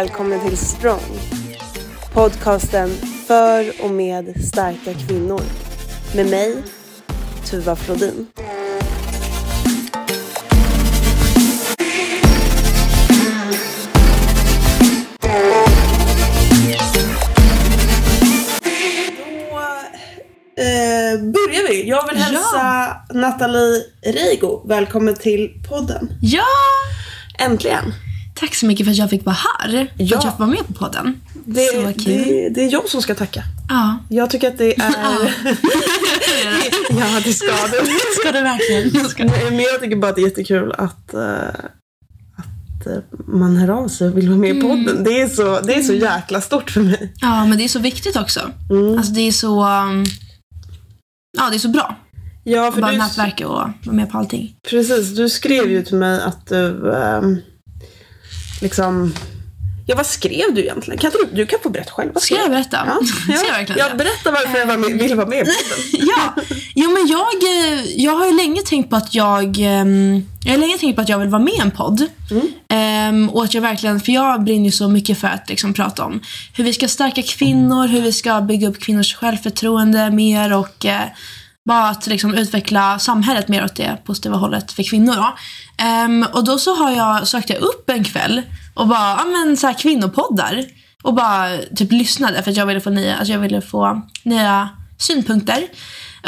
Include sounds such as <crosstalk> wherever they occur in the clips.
välkommen till Strong. Podcasten för och med starka kvinnor. Med mig, Tuva Flodin. Då eh, börjar vi. Jag vill hälsa Nathalie Reigo välkommen till podden. Ja! Äntligen. Tack så mycket för att jag fick vara här. Ja. Att jag får vara med på podden. Det, så kul. det, det är jag som ska tacka. Ja. Jag tycker att det är... ja, <laughs> det ska du. Ska du verkligen? Ska. Men jag tycker bara att det är jättekul att, eh, att eh, man hör av sig och vill vara med i podden. Det är, så, det är så jäkla stort för mig. Ja, men det är så viktigt också. Mm. Alltså det är så... um, Ja, det är så bra. Ja, för bara du, nätverka och vara med på allting. precis. Du skrev ju till mig att du ehm, liksom... Ja, vad skrev du egentligen? Kan du, du kan få berätta själv. Vad Ska jag berätta? Ja, ja. <laughs> Ska jag verkligen ja, det? berätta varför jag var med, ville vara med. <laughs> Ja, jo men jag, eh, jag har ju länge tänkt på att jag, ehm, jag har länge tänkt på att jag vill vara med i en podd. Ehm, och att jag verkligen, för jag brinner ju så mycket för att liksom prata om hur vi ska stärka kvinnor, hur vi ska bygga upp kvinnors självförtroende mer och eh, bara att liksom utveckla samhället mer åt det positiva hållet för kvinnor. Då. Ehm, och då så har jag, sökte jag upp en kväll och bara, ja men så här kvinnopoddar. Och bara typ lyssnade för att jag ville få nya, alltså jag ville få nya synpunkter.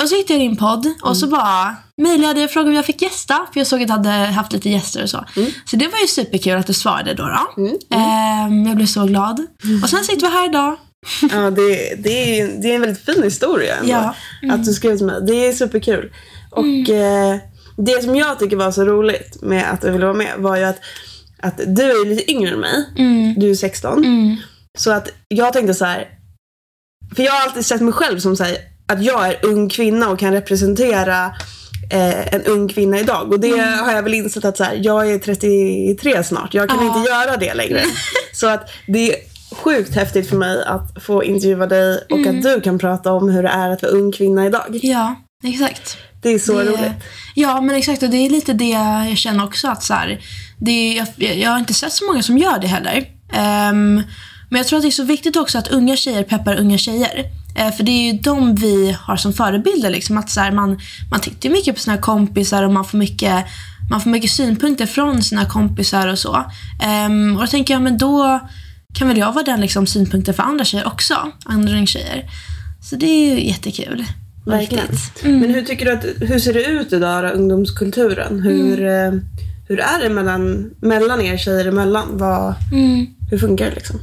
Och så hittade jag din podd och så bara mejlade jag och frågade om jag fick gästa. För jag såg att du hade haft lite gäster och så. Så det var ju superkul att du svarade då. då. Ehm, jag blev så glad. Och sen sitter vi här idag. Ja, det, det, är, det är en väldigt fin historia ändå. Ja. Mm. Att du skrev till mig. Det är superkul. Och eh, det som jag tycker var så roligt med att du ville vara med var ju att, att du är lite yngre än mig. Mm. Du är 16. Så att jag tänkte så här. För jag har alltid sett mig själv som så här, att jag är ung kvinna och kan representera eh, en ung kvinna idag. Och det har jag väl insett att så här, jag är 33 snart. Jag kan Ja. inte göra det längre. <laughs> så att det är sjukt häftigt för mig att få intervjua dig och att du kan prata om hur det är att vara ung kvinna idag. Ja, exakt. Det är så Det- roligt. Ja, men exakt. Och det är lite det jag känner också. att så här, det jag, jag har inte sett så många som gör det heller. Ehm, men jag tror att det är så viktigt också att unga tjejer peppar unga tjejer. Eh, för det är ju de vi har som förebilder. Liksom, att så här, man, man tittar mycket på sina kompisar och man får mycket, man får mycket synpunkter från sina kompisar och så. Ehm, och då tänker jag, men då kan väl jag vara den liksom, synpunkten för andra tjejer också. Andra ungtjejer. Så det är ju jättekul. Verkligen. viktigt. Men hur tycker du att, hur ser det ut idag då, ungdomskulturen? Hur, eh, hur är det mellan, mellan er tjejer emellan? Vad, Hur funkar det liksom?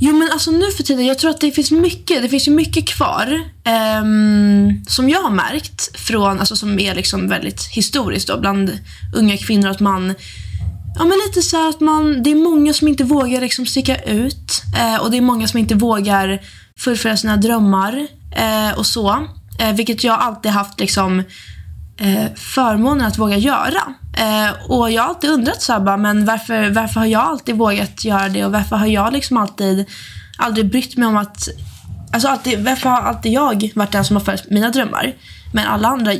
Jo men alltså nu för tiden, jag tror att det finns mycket, det finns ju mycket kvar ehm, som jag har märkt från, alltså som är liksom väldigt historiskt då bland unga kvinnor att man Ja men lite så här att man, det är många som inte vågar liksom sticka ut eh, och det är många som inte vågar fullfölja sina drömmar eh, och så. Eh, vilket jag alltid haft liksom eh, förmånen att våga göra. Eh, och jag har alltid undrat så här, bara, men varför, varför har jag alltid vågat göra det och varför har jag liksom alltid aldrig brytt mig om att Alltså alltid, varför har alltid jag varit den som har följt mina drömmar? Men alla andra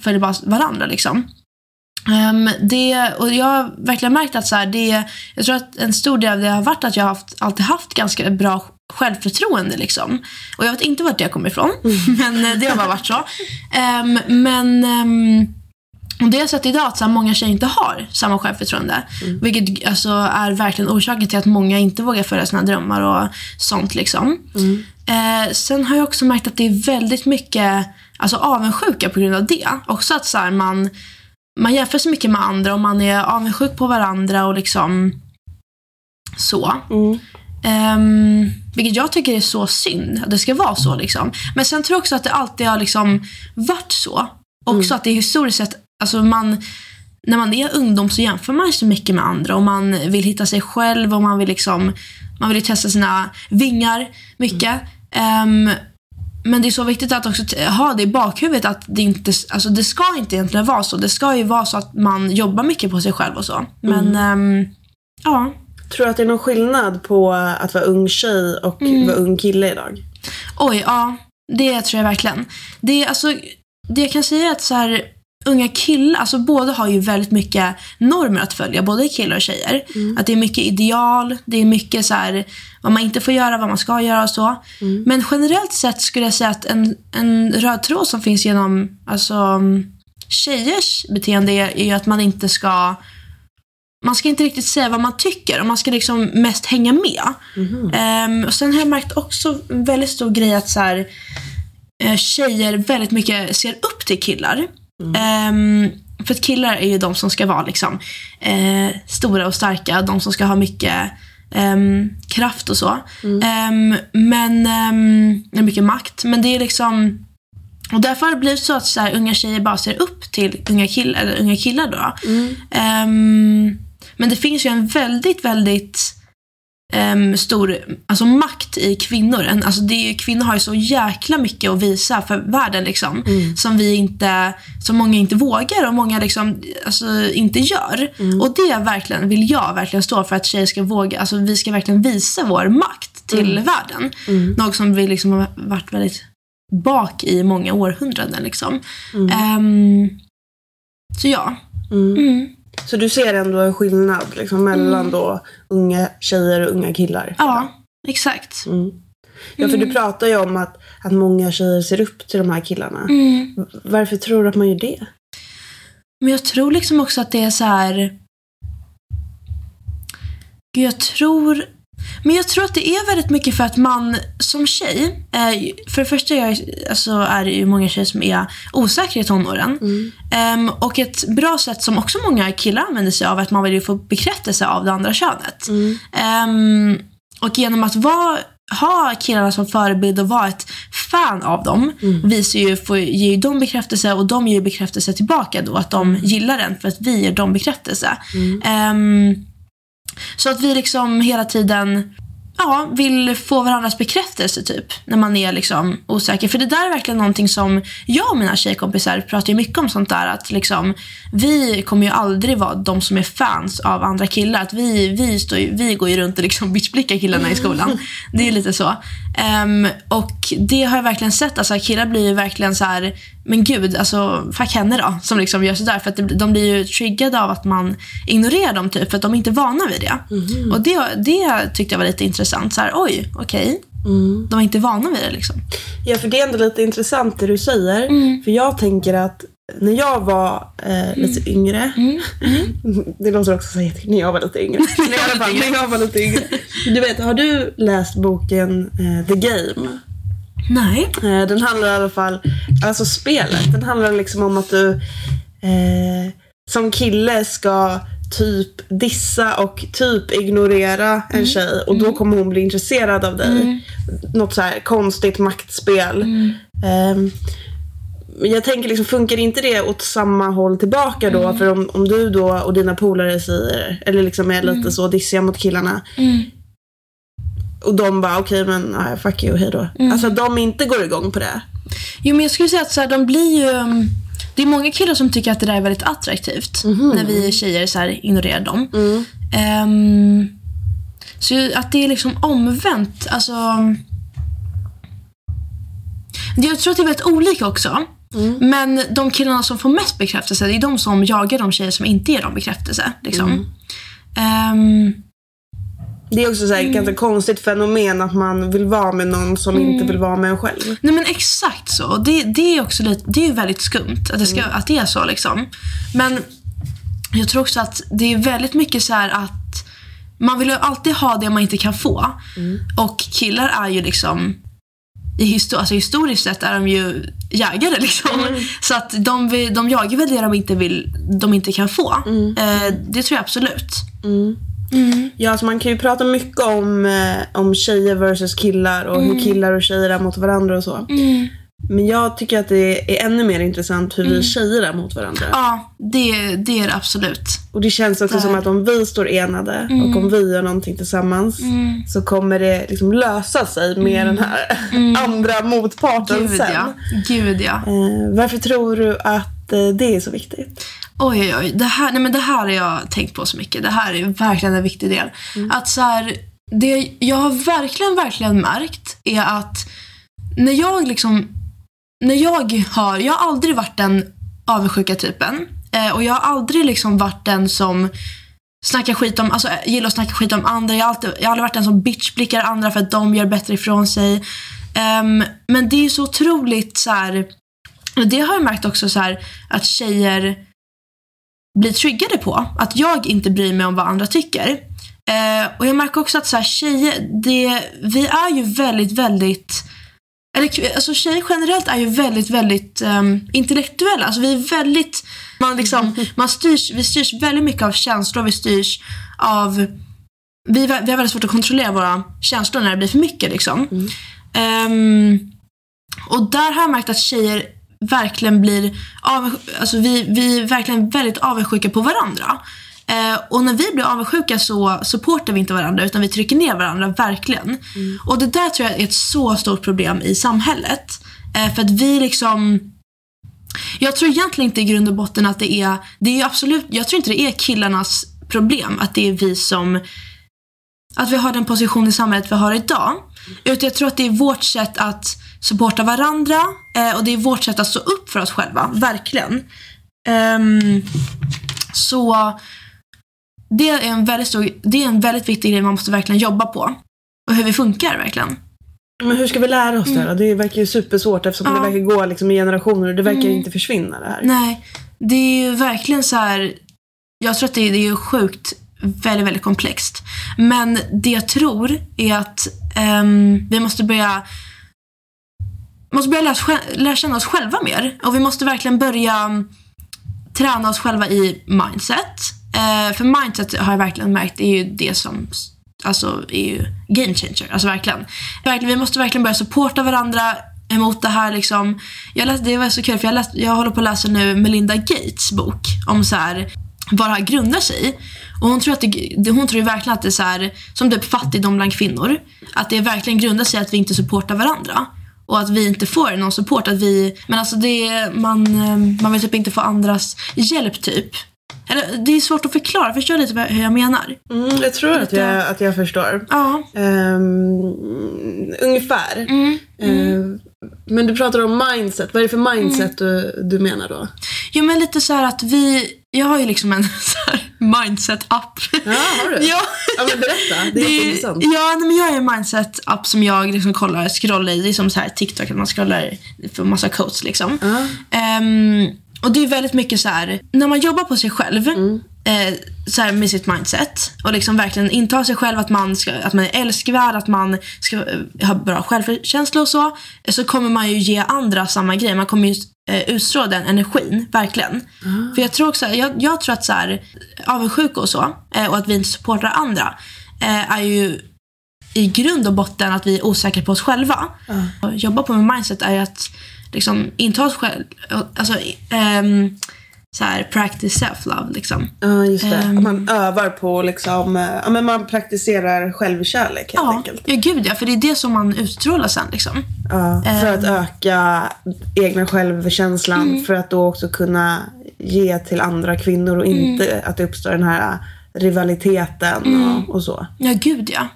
följer bara varandra liksom. Ehm, det, och jag har verkligen märkt att så här, det, jag tror att en stor del av det har varit att jag har haft, alltid haft ganska bra självförtroende. Liksom. Och jag vet inte vart det kommer ifrån, <laughs> men eh, det har bara varit så. Ehm, men ehm, och det har jag sett idag att så här, många tjejer inte har samma självförtroende. Vilket alltså, är verkligen orsaken till att många inte vågar följa sina drömmar och sånt. Liksom. Eh, sen har jag också märkt att det är väldigt mycket alltså, avundsjuka på grund av det. Också att så här, man, man jämför sig mycket med andra och man är avundsjuk på varandra och liksom så. Mm. Ehm, vilket jag tycker är så synd att det ska vara så. Liksom. Men sen tror jag också att det alltid har liksom varit så. Också att det är historiskt sett, alltså man, när man är ungdom så jämför man sig mycket med andra och man vill hitta sig själv och man vill liksom, man vill testa sina vingar mycket. Ehm, men det är så viktigt att också ha det i bakhuvudet att det inte, alltså det ska inte egentligen vara så. Det ska ju vara så att man jobbar mycket på sig själv och så. Men ehm, ja. Tror du att det är någon skillnad på att vara ung tjej och vara ung kille idag? Oj, ja. Det tror jag verkligen. Det, är alltså, det jag kan säga är att så här, unga killar, alltså båda har ju väldigt mycket normer att följa, både killar och tjejer. Att det är mycket ideal, det är mycket så här, vad man inte får göra, vad man ska göra och så. Men generellt sett skulle jag säga att en, en röd tråd som finns genom alltså, tjejers beteende är, är ju att man inte ska man ska inte riktigt säga vad man tycker och man ska liksom mest hänga med. Ehm, och Sen har jag märkt också en väldigt stor grej att så här, eh, tjejer väldigt mycket ser upp till killar. Ehm, för att killar är ju de som ska vara liksom, eh, stora och starka, de som ska ha mycket ehm, kraft och så. Ehm, men, um, mycket makt. Men det är liksom och därför har det blivit så att så här, unga tjejer bara ser upp till unga, kill eller unga killar. Då. Ehm, men det finns ju en väldigt, väldigt ehm, stor alltså, makt i kvinnor. Alltså, det är, kvinnor har ju så jäkla mycket att visa för världen liksom, som, vi inte, som många inte vågar och många liksom, alltså, inte gör. Och det verkligen, vill jag verkligen stå för att tjejer ska våga. Alltså, vi ska verkligen visa vår makt till världen. Något som vi liksom har varit väldigt bak i många århundraden. Liksom. Ehm, så ja. Mm. Så du ser ändå en skillnad liksom, mellan då unga tjejer och unga killar? Ja, exakt. Mm. Ja, för du pratar ju om att, att många tjejer ser upp till de här killarna. Mm. Varför tror du att man gör det? Men jag tror liksom också att det är så här... Gud, jag tror... Men jag tror att det är väldigt mycket för att man som tjej, eh, för det första jag, alltså, är det ju många tjejer som är osäkra i tonåren. Ehm, och ett bra sätt som också många killar använder sig av är att man vill ju få bekräftelse av det andra könet. Ehm, och genom att vara, ha killarna som förebild och vara ett fan av dem visar ju, får, ger ju dem bekräftelse och de ger bekräftelse tillbaka då. Att de gillar den för att vi ger dem bekräftelse. Ehm, så att vi liksom hela tiden ja, vill få varandras bekräftelse typ. När man är liksom osäker. För det där är verkligen någonting som jag och mina tjejkompisar pratar mycket om sånt där. Att liksom, vi kommer ju aldrig vara de som är fans av andra killar. Att vi, vi, står ju, vi går ju runt och liksom bitchblickar killarna i skolan. Det är lite så. Ehm, och det har jag verkligen sett. Alltså, killar blir ju verkligen så här, men gud, alltså fuck henne då. Som liksom gör sådär. För att det, de blir ju triggade av att man ignorerar dem typ. För att de är inte vana vid det. Och det, det tyckte jag var lite intressant. Så här, oj, okej. De är inte vana vid det liksom. Ja, för det är ändå lite intressant det du säger. För jag tänker att när jag var eh, lite yngre. <laughs> Det låter också så jättekul. När jag var lite yngre. <laughs> Men i alla fall, när jag var lite yngre. Du vet, har du läst boken eh, The Game? Nej. Eh, Den handlar i alla fall, alltså spelet, den handlar liksom om att du eh, som kille ska typ dissa och typ ignorera en tjej och då kommer hon bli intresserad av dig. Något så här konstigt maktspel. Ehm, jag tänker liksom, funkar inte det åt samma håll tillbaka då? För om, om du då och dina polare säger, eller liksom är lite så dissiga mot killarna. Och de bara, okej men nej, fuck you, hejdå. Alltså att de inte går igång på det. Jo, men jag skulle säga att så här, de blir ju... um, Det är många killar som tycker att det där är väldigt attraktivt. När vi tjejer så här, ignorerar dem. Ehm, så ju- att det är liksom omvänt. Alltså... Jag tror att det är väldigt olika också. Men de killarna som får mest bekräftelse, det är de som jagar de tjejer som inte ger dem bekräftelse. Liksom. Ehm, Det är också så här, ett ganska konstigt fenomen att man vill vara med någon som inte vill vara med en själv. Nej men exakt så. Det, det är också lite, det är väldigt skumt att det, ska, att det är så liksom. Men jag tror också att det är väldigt mycket så här att man vill ju alltid ha det man inte kan få. Och killar är ju liksom i histo- alltså historiskt sett är de ju jägare <laughs> liksom. Så att de, vill, de jagar väl det de inte, vill, de inte kan få. Eh, det tror jag absolut. Ja, alltså man kan ju prata mycket om, eh, om tjejer versus killar och hur killar och tjejer är mot varandra och så. Men jag tycker att det är ännu mer intressant hur vi tjejer är mot varandra. Ja, det, det är det absolut. Och det känns också som att om vi står enade och om vi gör någonting tillsammans så kommer det liksom lösa sig med den här <laughs> andra motparten Gud sen. ja. Gud ja. Eh, varför tror du att eh, det är så viktigt? Oj, oj, oj. Det här, nej men det här har jag tänkt på så mycket. Det här är verkligen en viktig del. Att så här, det jag har verkligen, verkligen märkt är att när jag liksom... När jag har... Jag har aldrig varit den avundsjuka typen. Eh, och jag har aldrig liksom varit den som snackar skit om, alltså gillar att snacka skit om andra. Jag har, alltid, jag har aldrig varit den som bitchblickar andra för att de gör bättre ifrån sig. Ehm, men det är så otroligt så här, och det har jag märkt också så här, att tjejer blir triggade på. Att jag inte bryr mig om vad andra tycker. Eh, och jag märker också att så här, tjejer, det, vi är ju väldigt, väldigt eller alltså tjejer generellt är ju väldigt, väldigt um, intellektuella. Alltså vi är väldigt, man liksom, <laughs> man styrs, vi styrs väldigt mycket av känslor, vi styrs av, vi, vi har väldigt svårt att kontrollera våra känslor när det blir för mycket liksom. Mm. Um, och där har jag märkt att tjejer verkligen blir alltså vi, vi är verkligen väldigt avundsjuka på varandra. Eh, och när vi blir avundsjuka så supportar vi inte varandra utan vi trycker ner varandra, verkligen. Mm. Och det där tror jag är ett så stort problem i samhället. Eh, för att vi liksom jag tror egentligen inte i grund och botten att det är, det är absolut, jag tror inte det är killarnas problem att det är vi som, att vi har den position i samhället vi har idag. Utan jag tror att det är vårt sätt att supporta varandra eh, och det är vårt sätt att stå upp för oss själva, verkligen. Um, så det är, en väldigt stor, det är en väldigt viktig grej man måste verkligen jobba på. Och hur vi funkar verkligen. Men hur ska vi lära oss det då? Det verkar ju supersvårt eftersom Mm. Ja. det verkar gå liksom i generationer och det verkar Mm. inte försvinna det här. Nej, det är ju verkligen så här. Jag tror att det, det är ju sjukt väldigt, väldigt komplext. Men det jag tror är att ehm, vi måste börja måste börja lära, lära känna oss själva mer. Och vi måste verkligen börja mm, träna oss själva i mindset. Eh, för mindset har jag verkligen märkt är ju det som alltså, är ju game changer. Alltså verkligen. verkligen. Vi måste verkligen börja supporta varandra emot det här liksom. Jag läste, det var så kul för jag, läste, jag håller på att läsa nu Melinda Gates bok om så här vad det här grundar sig i. Och hon tror, att det, det- hon tror ju verkligen att det är så här, som typ fattigdom bland kvinnor. Att det verkligen grundar sig i att vi inte supportar varandra. Och att vi inte får någon support. Att vi, men alltså det, man, eh, man vill typ inte få andras hjälp typ. Eller, det är svårt att förklara. Förstår du lite hur jag menar? Mm, jag tror att jag, att jag förstår. Ja. Ehm, ungefär. Mm. Ehm, men du pratar om mindset. Vad är det för mindset du, du menar då? Jo men lite så att vi, jag har ju liksom en <laughs> mindset-app. Ja, har du? <laughs> ja. Ja, men berätta. Det är jätteintressant. Ja, nej, men jag har en mindset-app som jag liksom kollar, scrollar i. Det är som så här TikTok, att man scrollar för massa codes liksom. Ja. Ehm, och det är väldigt mycket så här, när man jobbar på sig själv Mm. eh, så här med sitt mindset och liksom verkligen inta sig själv att man, ska, att man är älskvärd, att man ska eh, ha bra självkänsla och så. Så kommer man ju ge andra samma grej. Man kommer ju eh, utstråla den energin, verkligen. För jag tror också, jag, jag tror att så här, avundsjuka och så, eh, och att vi inte supportar andra, är ju i grund och botten att vi är osäkra på oss själva. Och jobba på med mindset är ju att liksom inta oss själv, alltså um, så här, practice self-love liksom. Ja, just det. Ehm. Att man övar på liksom, eh, ja men man praktiserar självkärlek helt Ja, enkelt. ja, gud ja, för det är det som man utstrålar sen liksom. Ja, för Ehm. att öka egna självkänslan. Mm. För att då också kunna ge till andra kvinnor och inte Mm. att det uppstår den här rivaliteten och, och så. Ja, gud ja.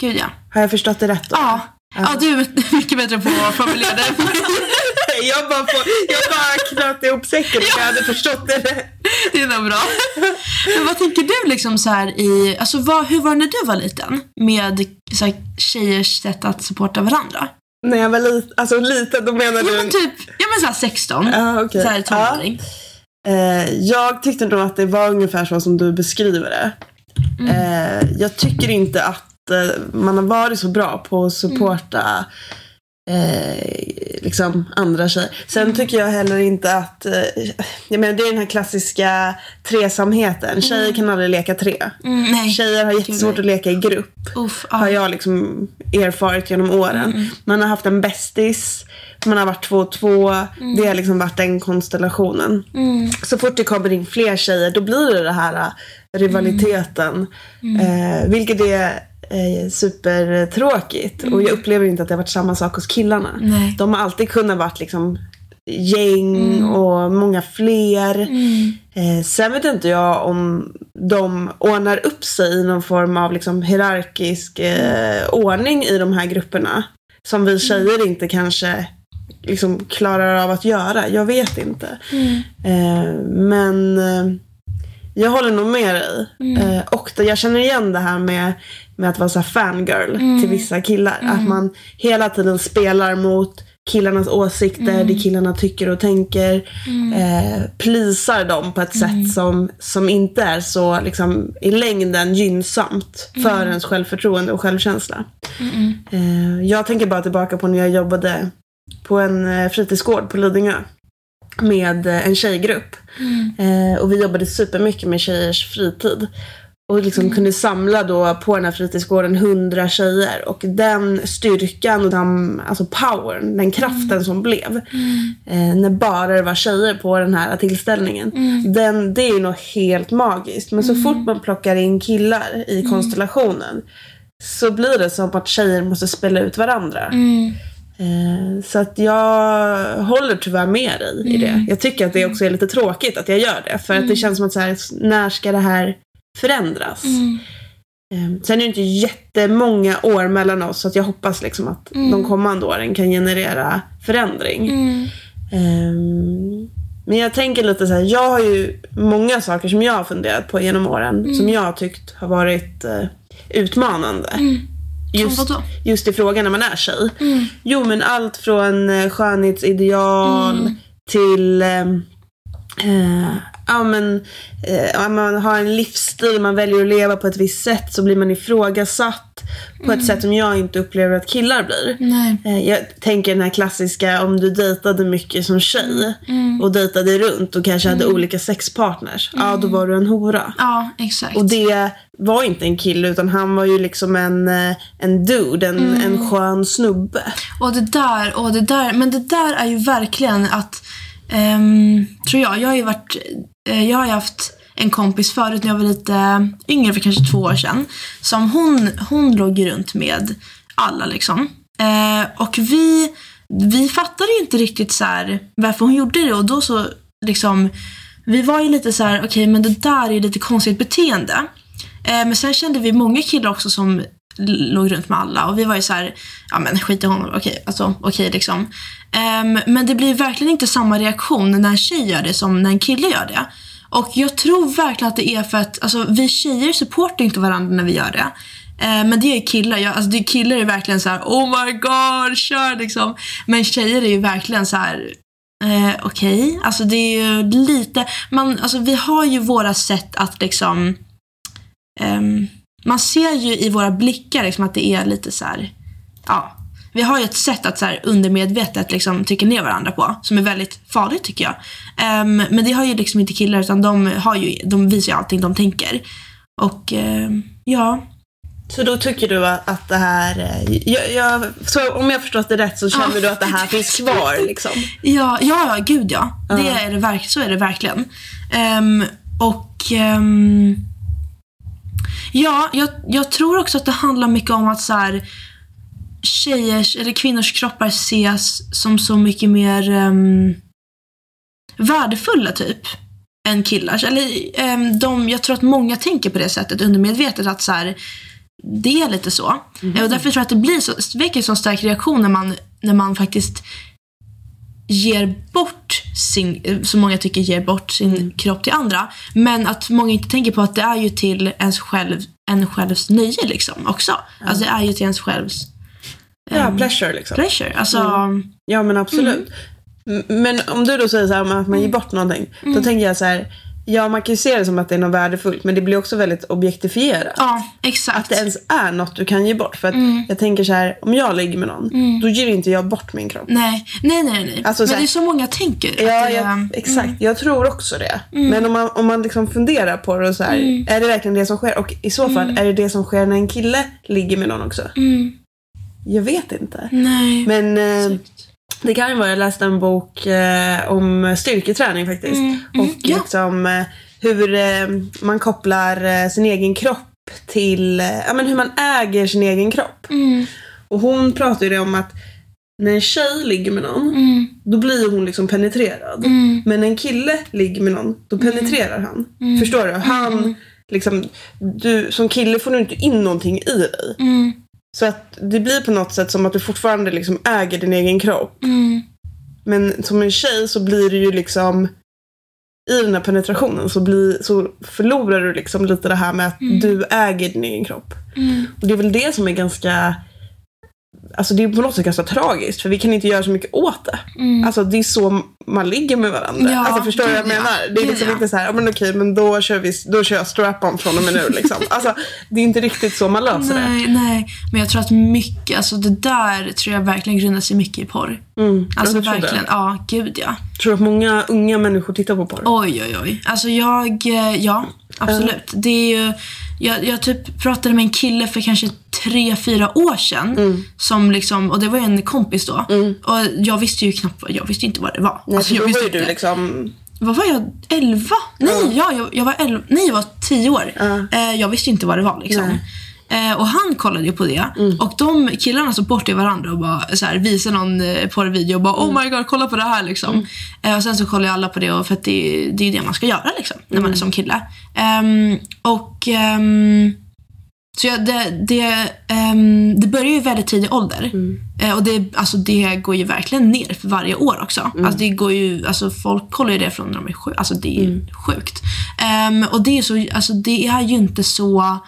Gud ja. Har jag förstått det rätt då? Ja, ja du är <laughs> mycket bättre på att formulera det. <laughs> <laughs> jag bara, får, jag bara knöt ihop säcken och jag hade förstått det rätt. Det är nog bra. Men vad tänker du liksom så här i, alltså vad, hur var det när du var liten? Med så här, tjejers sätt att supporta varandra? När jag var liten, alltså liten, då menar Ja du... men typ, ja men så här 16. Ja, okej. Så här tonåring. Eh, jag tyckte nog att det var ungefär så som du beskriver det. Mm. Eh, jag tycker inte att eh, man har varit så bra på att supporta eh, liksom andra tjejer. Sen Mm. tycker jag heller inte att, eh, jag menar det är den här klassiska tresamheten. Tjejer kan aldrig leka tre. Mm, nej. Tjejer har jättesvårt att leka i grupp. Uff, Har ja. jag liksom erfarit genom åren. Mm, Man har haft en bästis. Man har varit två och två. Det har liksom varit den konstellationen. Mm. Så fort det kommer in fler tjejer då blir det det här äh, rivaliteten. Eh, vilket är eh, supertråkigt. Och jag upplever inte att det har varit samma sak hos killarna. Nej. De har alltid kunnat varit liksom gäng och många fler. Mm. Eh, sen vet inte jag om de ordnar upp sig i någon form av liksom hierarkisk eh, ordning i de här grupperna. Som vi tjejer inte kanske liksom klarar av att göra. Jag vet inte. Mm. Eh, men eh, jag håller nog med dig. Mm. Eh, och det, jag känner igen det här med, med att vara så fangirl Mm. till vissa killar. Att man hela tiden spelar mot killarnas åsikter, Mm. det killarna tycker och tänker. Eh, plisar dem på ett Mm. sätt som, som inte är så liksom, i längden gynnsamt Mm. för ens självförtroende och självkänsla. Eh, jag tänker bara tillbaka på när jag jobbade på en eh, fritidsgård på Lidingö med eh, en tjejgrupp. Eh, och vi jobbade supermycket med tjejers fritid. Och liksom kunde samla då på den här fritidsgården hundra tjejer. Och den styrkan och den alltså powern, den kraften som blev. Eh, när bara det var tjejer på den här tillställningen. Den, det är ju något helt magiskt. Men så fort man plockar in killar i konstellationen. Så blir det som att tjejer måste spela ut varandra. Mm. Eh, Så att jag håller tyvärr med dig i Mm. det. Jag tycker att det också är lite tråkigt att jag gör det. För att det känns som att så här, när ska det här förändras? Mm. Eh, Sen är det inte jättemånga år mellan oss så att jag hoppas liksom att de kommande åren kan generera förändring. Mm. Ehm, Men jag tänker lite så här, jag har ju många saker som jag har funderat på genom åren Mm. som jag har tyckt har varit eh, utmanande. Just, Som vadå? just i frågan när man är tjej. Mm. Jo men allt från eh, skönhetsideal Mm. till eh, eh, ja, men, eh, om man har en livsstil, man väljer att leva på ett visst sätt så blir man ifrågasatt på Mm. ett sätt som jag inte upplever att killar blir. Eh, Jag tänker den här klassiska om du dejtade mycket som tjej Mm. och dejtade runt och kanske hade olika sexpartners. Ja, då var du en hora. Ja, exakt. Och det var inte en kille utan han var ju liksom en, en dude, en, Mm. en skön snubbe. Och det där, och det där, men det där är ju verkligen att, Um, tror jag, jag har ju varit, eh, jag har ju haft en kompis förut när jag var lite yngre, för kanske två år sedan, som hon, hon låg ju runt med alla liksom. Uh, och vi, vi fattade ju inte riktigt så här varför hon gjorde det och då så liksom, vi var ju lite så här, okej men det där är ju lite konstigt beteende. Uh, men sen kände vi många killar också som låg runt med alla och vi var ju så här, ja men skit i honom, okej, alltså okej liksom. Um, men det blir verkligen inte samma reaktion när en tjej gör det som när en kille gör det. Och jag tror verkligen att det är för att, alltså vi tjejer supportar inte varandra när vi gör det. Eh, men det är killar, jag, alltså det, killar är verkligen så här: oh my god, kör liksom. Men tjejer är ju verkligen så här. Eh, Okej, alltså det är ju lite, man, alltså vi har ju våra sätt att liksom ehm, man ser ju i våra blickar liksom att det är lite så här, ja. Vi har ju ett sätt att så här undermedvetet liksom trycka ner varandra på som är väldigt farligt tycker jag. Ehm, men det har ju liksom inte killar utan de, har ju, de visar ju allting de tänker. Och ehm, ja, Så då tycker du att, att det här, eh, jag, jag, så om jag förstått det rätt så känner Ja. du att det här finns kvar liksom? Ja, ja, ja gud ja. Det Ja. är det verk- så är det verkligen. Ehm, och ehm, ja, jag, jag tror också att det handlar mycket om att så här, tjejers eller kvinnors kroppar ses som så mycket mer um, värdefulla typ än killars. Eller, ehm, de, jag tror att många tänker på det sättet undermedvetet att så här, det är lite så. Och därför tror jag att det blir så, väcker så stark reaktion när man, när man faktiskt ger bort sin, som många tycker ger bort sin kropp till andra. Men att många inte tänker på att det är ju till ens själv, en självs nöje liksom också. Alltså det är ju till ens självs Ja, ehm, pleasure liksom. pleasure. Alltså, Ja men absolut. Mm. Men om du då säger så här att man ger bort någonting. Mm. Då tänker jag så här. Ja man kan ju se det som att det är något värdefullt men det blir också väldigt objektifierat. ja, exakt. Att det ens är något du kan ge bort. För att Mm. jag tänker så här, om jag ligger med någon, då ger inte jag bort min kropp. Nej, nej, nej. nej. Alltså, Men här- det är så många tänker. Ja, jag, exakt. Mm. Jag tror också det. Men om man, om man liksom funderar på det och så här, Mm. är det verkligen det som sker? Och i så fall, är det det som sker när en kille ligger med någon också? Mm, Jag vet inte. nej. Men eh, Exakt. Det kan ju vara, jag läste en bok eh, om styrketräning faktiskt. Mm, mm, och ja. liksom eh, hur eh, man kopplar eh, sin egen kropp till, eh, ja men hur man äger sin egen kropp. Mm, Och hon pratar ju om att när en tjej ligger med någon, mm, då blir hon liksom penetrerad. mm, Men när en kille ligger med någon, då penetrerar han. Mm. Förstår du? Han, liksom, du, som kille får du inte in någonting i dig. Mm, Så att det blir på något sätt som att du fortfarande liksom äger din egen kropp. mm. Men som en tjej så blir det ju liksom i den här penetrationen så, blir, så förlorar du liksom lite det här med att du äger din egen kropp. Mm. Och det är väl det som är ganska Alltså det är på något sätt ganska tragiskt för vi kan inte göra så mycket åt det. Mm. Alltså det är så man ligger med varandra. Ja, alltså förstår du vad jag ja. menar? Det är liksom ja. inte så här, ja men okej men då kör, vi, då kör jag strap-on från och med nu liksom. <laughs> Alltså det är inte riktigt så man löser det. Nej, nej. Men jag tror att mycket, alltså det där tror jag verkligen grundar sig mycket i porr. Mm, Alltså verkligen, Det. ja gud ja. Tror du att många unga människor tittar på porr? Oj, oj, oj. Alltså jag, eh, ja, absolut. Det är ju, jag, jag typ pratade med en kille för kanske tre, fyra år sedan. Som liksom, och det var en kompis då. Och jag visste ju knappt, jag visste inte vad det var. Nej, Alltså, jag visste var ju du inte. liksom... Vad var jag? 11? Nej, ja, jag, jag var 11. Nej, jag var 10 år. Ja. Eh, jag visste inte vad det var liksom. Nej. Eh, och han kollade ju på det. Och de killarna såg bort till varandra och bara så här, visade någon eh, porrvideo och bara oh my god, kolla på det här liksom. Eh, och sen så kollade alla på det och för att det, det är ju det man ska göra liksom, när man är som kille. Ehm, och ehm, så jag, det, det, ehm, det börjar ju väldigt tidig ålder. Eh, och det, alltså det går ju verkligen ner för varje år också. Alltså det går ju, alltså folk kollar ju det från när de är sju. Alltså det är ju sjukt. Ehm, och det är, så, alltså det är ju inte så...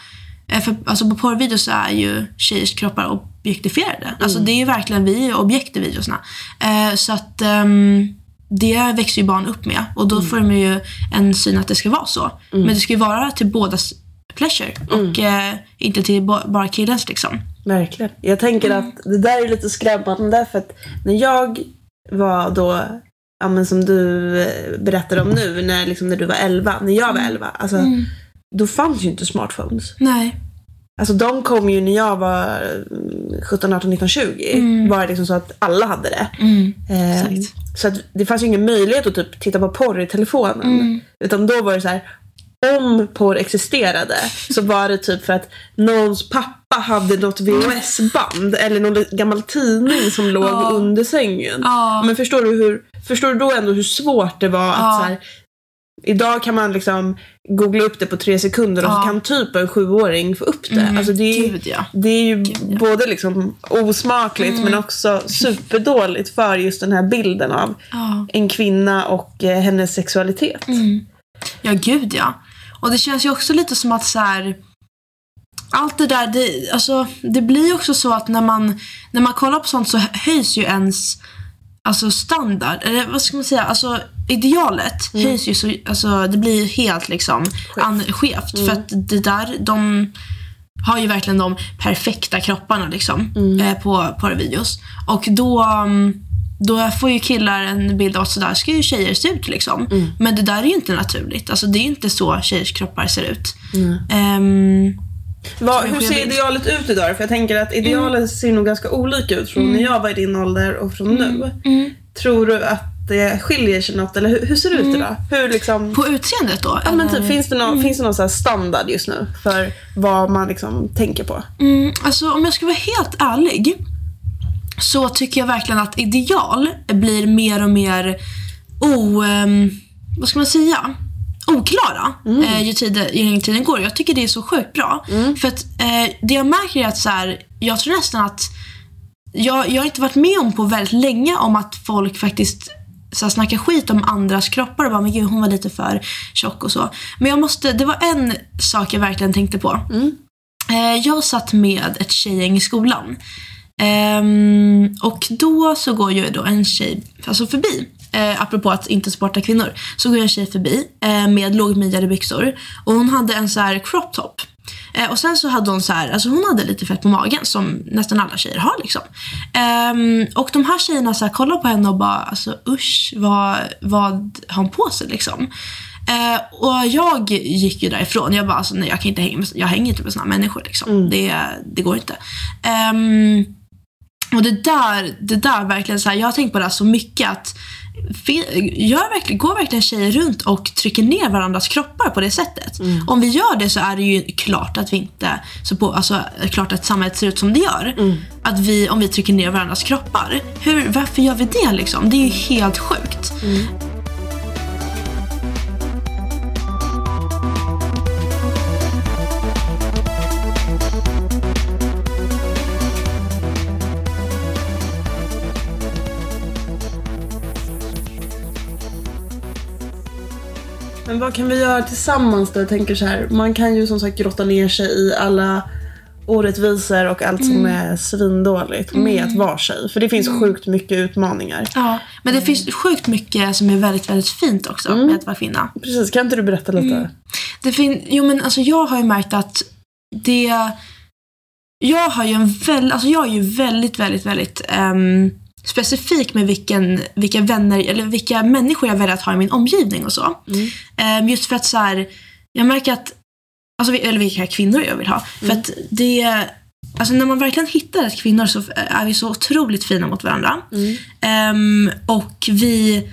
eh, För, alltså på porrvideos så är ju tjejers kroppar objektifierade. Alltså det är ju verkligen, vi är objekt i videosna. Eh, så att ehm, det växer ju barn upp med. Och då får de ju en syn att det ska vara så. Men det ska ju vara till bådas pleasure. Och eh, inte till ba- bara killens liksom. Verkligen. Jag tänker Mm. att det där är lite skrämmande för att när jag var då, ja men som du eh, berättade om nu, när, liksom, när du var 11, när jag var 11, alltså, Mm. Då fanns ju inte smartphones. Nej. Alltså de kom ju när jag var mm, 17, 18, 19, 20. Var det liksom så att alla hade det. Mm. Eh, så att det fanns ju ingen möjlighet att typ titta på porr i telefonen. Mm. Utan då var det så här. Om porr existerade så var det typ för att någons pappa hade något VHS-band eller någon gammal tidning som låg Ja. under sängen. Ja. Men förstår du, hur, förstår du då ändå hur svårt det var att Ja. så här, Idag kan man liksom googla upp det på tre sekunder och Ja. så kan typ en sjuåring få upp det. Mm, Alltså det, är, Gud ja. det är ju Gud, ja. både liksom osmakligt Mm. men också superdåligt för just den här bilden av Ja. en kvinna och eh, hennes sexualitet. Mm. Ja, gud ja. Och det känns ju också lite som att så här, allt det där, det, alltså, det blir också så att när man, när man kollar på sånt så höjs ju ens alltså standard, eller vad ska man säga, alltså idealet höjs ju så, alltså det blir helt liksom skevt. För att det där, de har ju verkligen de perfekta kropparna liksom eh, på porrvideos. Och då, mm, då får ju killar en bild av att sådär ska ju tjejer se ut liksom. Men det där är ju inte naturligt. Alltså det är ju inte så tjejers kroppar ser ut. Ehm, En hur ser idealet ut idag? För jag tänker att idealet ser nog ganska olika ut från när jag var i din ålder och från nu. mm. Tror du att det skiljer sig något? Eller hur, hur ser det ut idag? Hur liksom... på utseendet då? Ja, men typ, finns det någon, finns det någon så standard just nu för vad man liksom tänker på? Mm, alltså om jag ska vara helt ärlig så tycker jag verkligen att ideal blir mer och mer o... ehm, vad ska man säga? Oklara eh, ju, tiden, ju längre tiden går. Jag tycker det är så sjukt bra. För att eh, det jag märker är att så här, jag tror nästan att jag, jag har inte varit med om på väldigt länge om att folk faktiskt så här, snackar skit om andras kroppar och bara men gud hon var lite för tjock och så. Men jag måste, det var en sak jag verkligen tänkte på. Eh, jag satt med ett tjejgäng i skolan. Ehm, och då så går ju då en tjej alltså förbi. Eh, apropå att inte sporta kvinnor. Så går en tjej förbi eh, med lågmidjade byxor. Och hon hade en så här crop top. Eh, och sen så hade hon så här, alltså hon hade lite fett på magen som nästan alla tjejer har liksom. Ehm, och de här tjejerna så här kollar på henne och bara, alltså usch, vad, vad har hon på sig liksom? Eh, och jag gick ju därifrån. Jag bara, alltså, nej jag kan inte hänga med, jag hänger inte med såna här människor liksom. Det, det går inte. Ehm, och det där, det där verkligen så här, jag har tänkt på det här så mycket att gör verkligen, går verkligen tjejer runt och trycker ner varandras kroppar på det sättet? Om vi gör det så är det ju klart att vi inte, så på, alltså, klart att samhället ser ut som det gör. Att vi, om vi trycker ner varandras kroppar. Hur, varför gör vi det liksom? Det är ju helt sjukt. Men vad kan vi göra tillsammans då? Jag tänker så här, man kan ju som sagt grotta ner sig i alla orättvisor och allt som Mm. är svindåligt med att vara tjej. För det finns sjukt mycket utmaningar. Ja, men det finns sjukt mycket som är väldigt, väldigt fint också Mm. med att vara kvinna. Precis, kan inte du berätta lite? Det fin- jo men alltså jag har ju märkt att det... Jag har ju en väl, alltså jag är ju väldigt, väldigt, väldigt ehm, specifik med vilken, vilka vänner, eller vilka människor jag väljer att ha i min omgivning och så. Mm. Ehm, just för att så här, jag märker att, alltså, eller vilka kvinnor jag vill ha. För att det, alltså när man verkligen hittar rätt kvinnor så är vi så otroligt fina mot varandra. Mm. Ehm, och vi,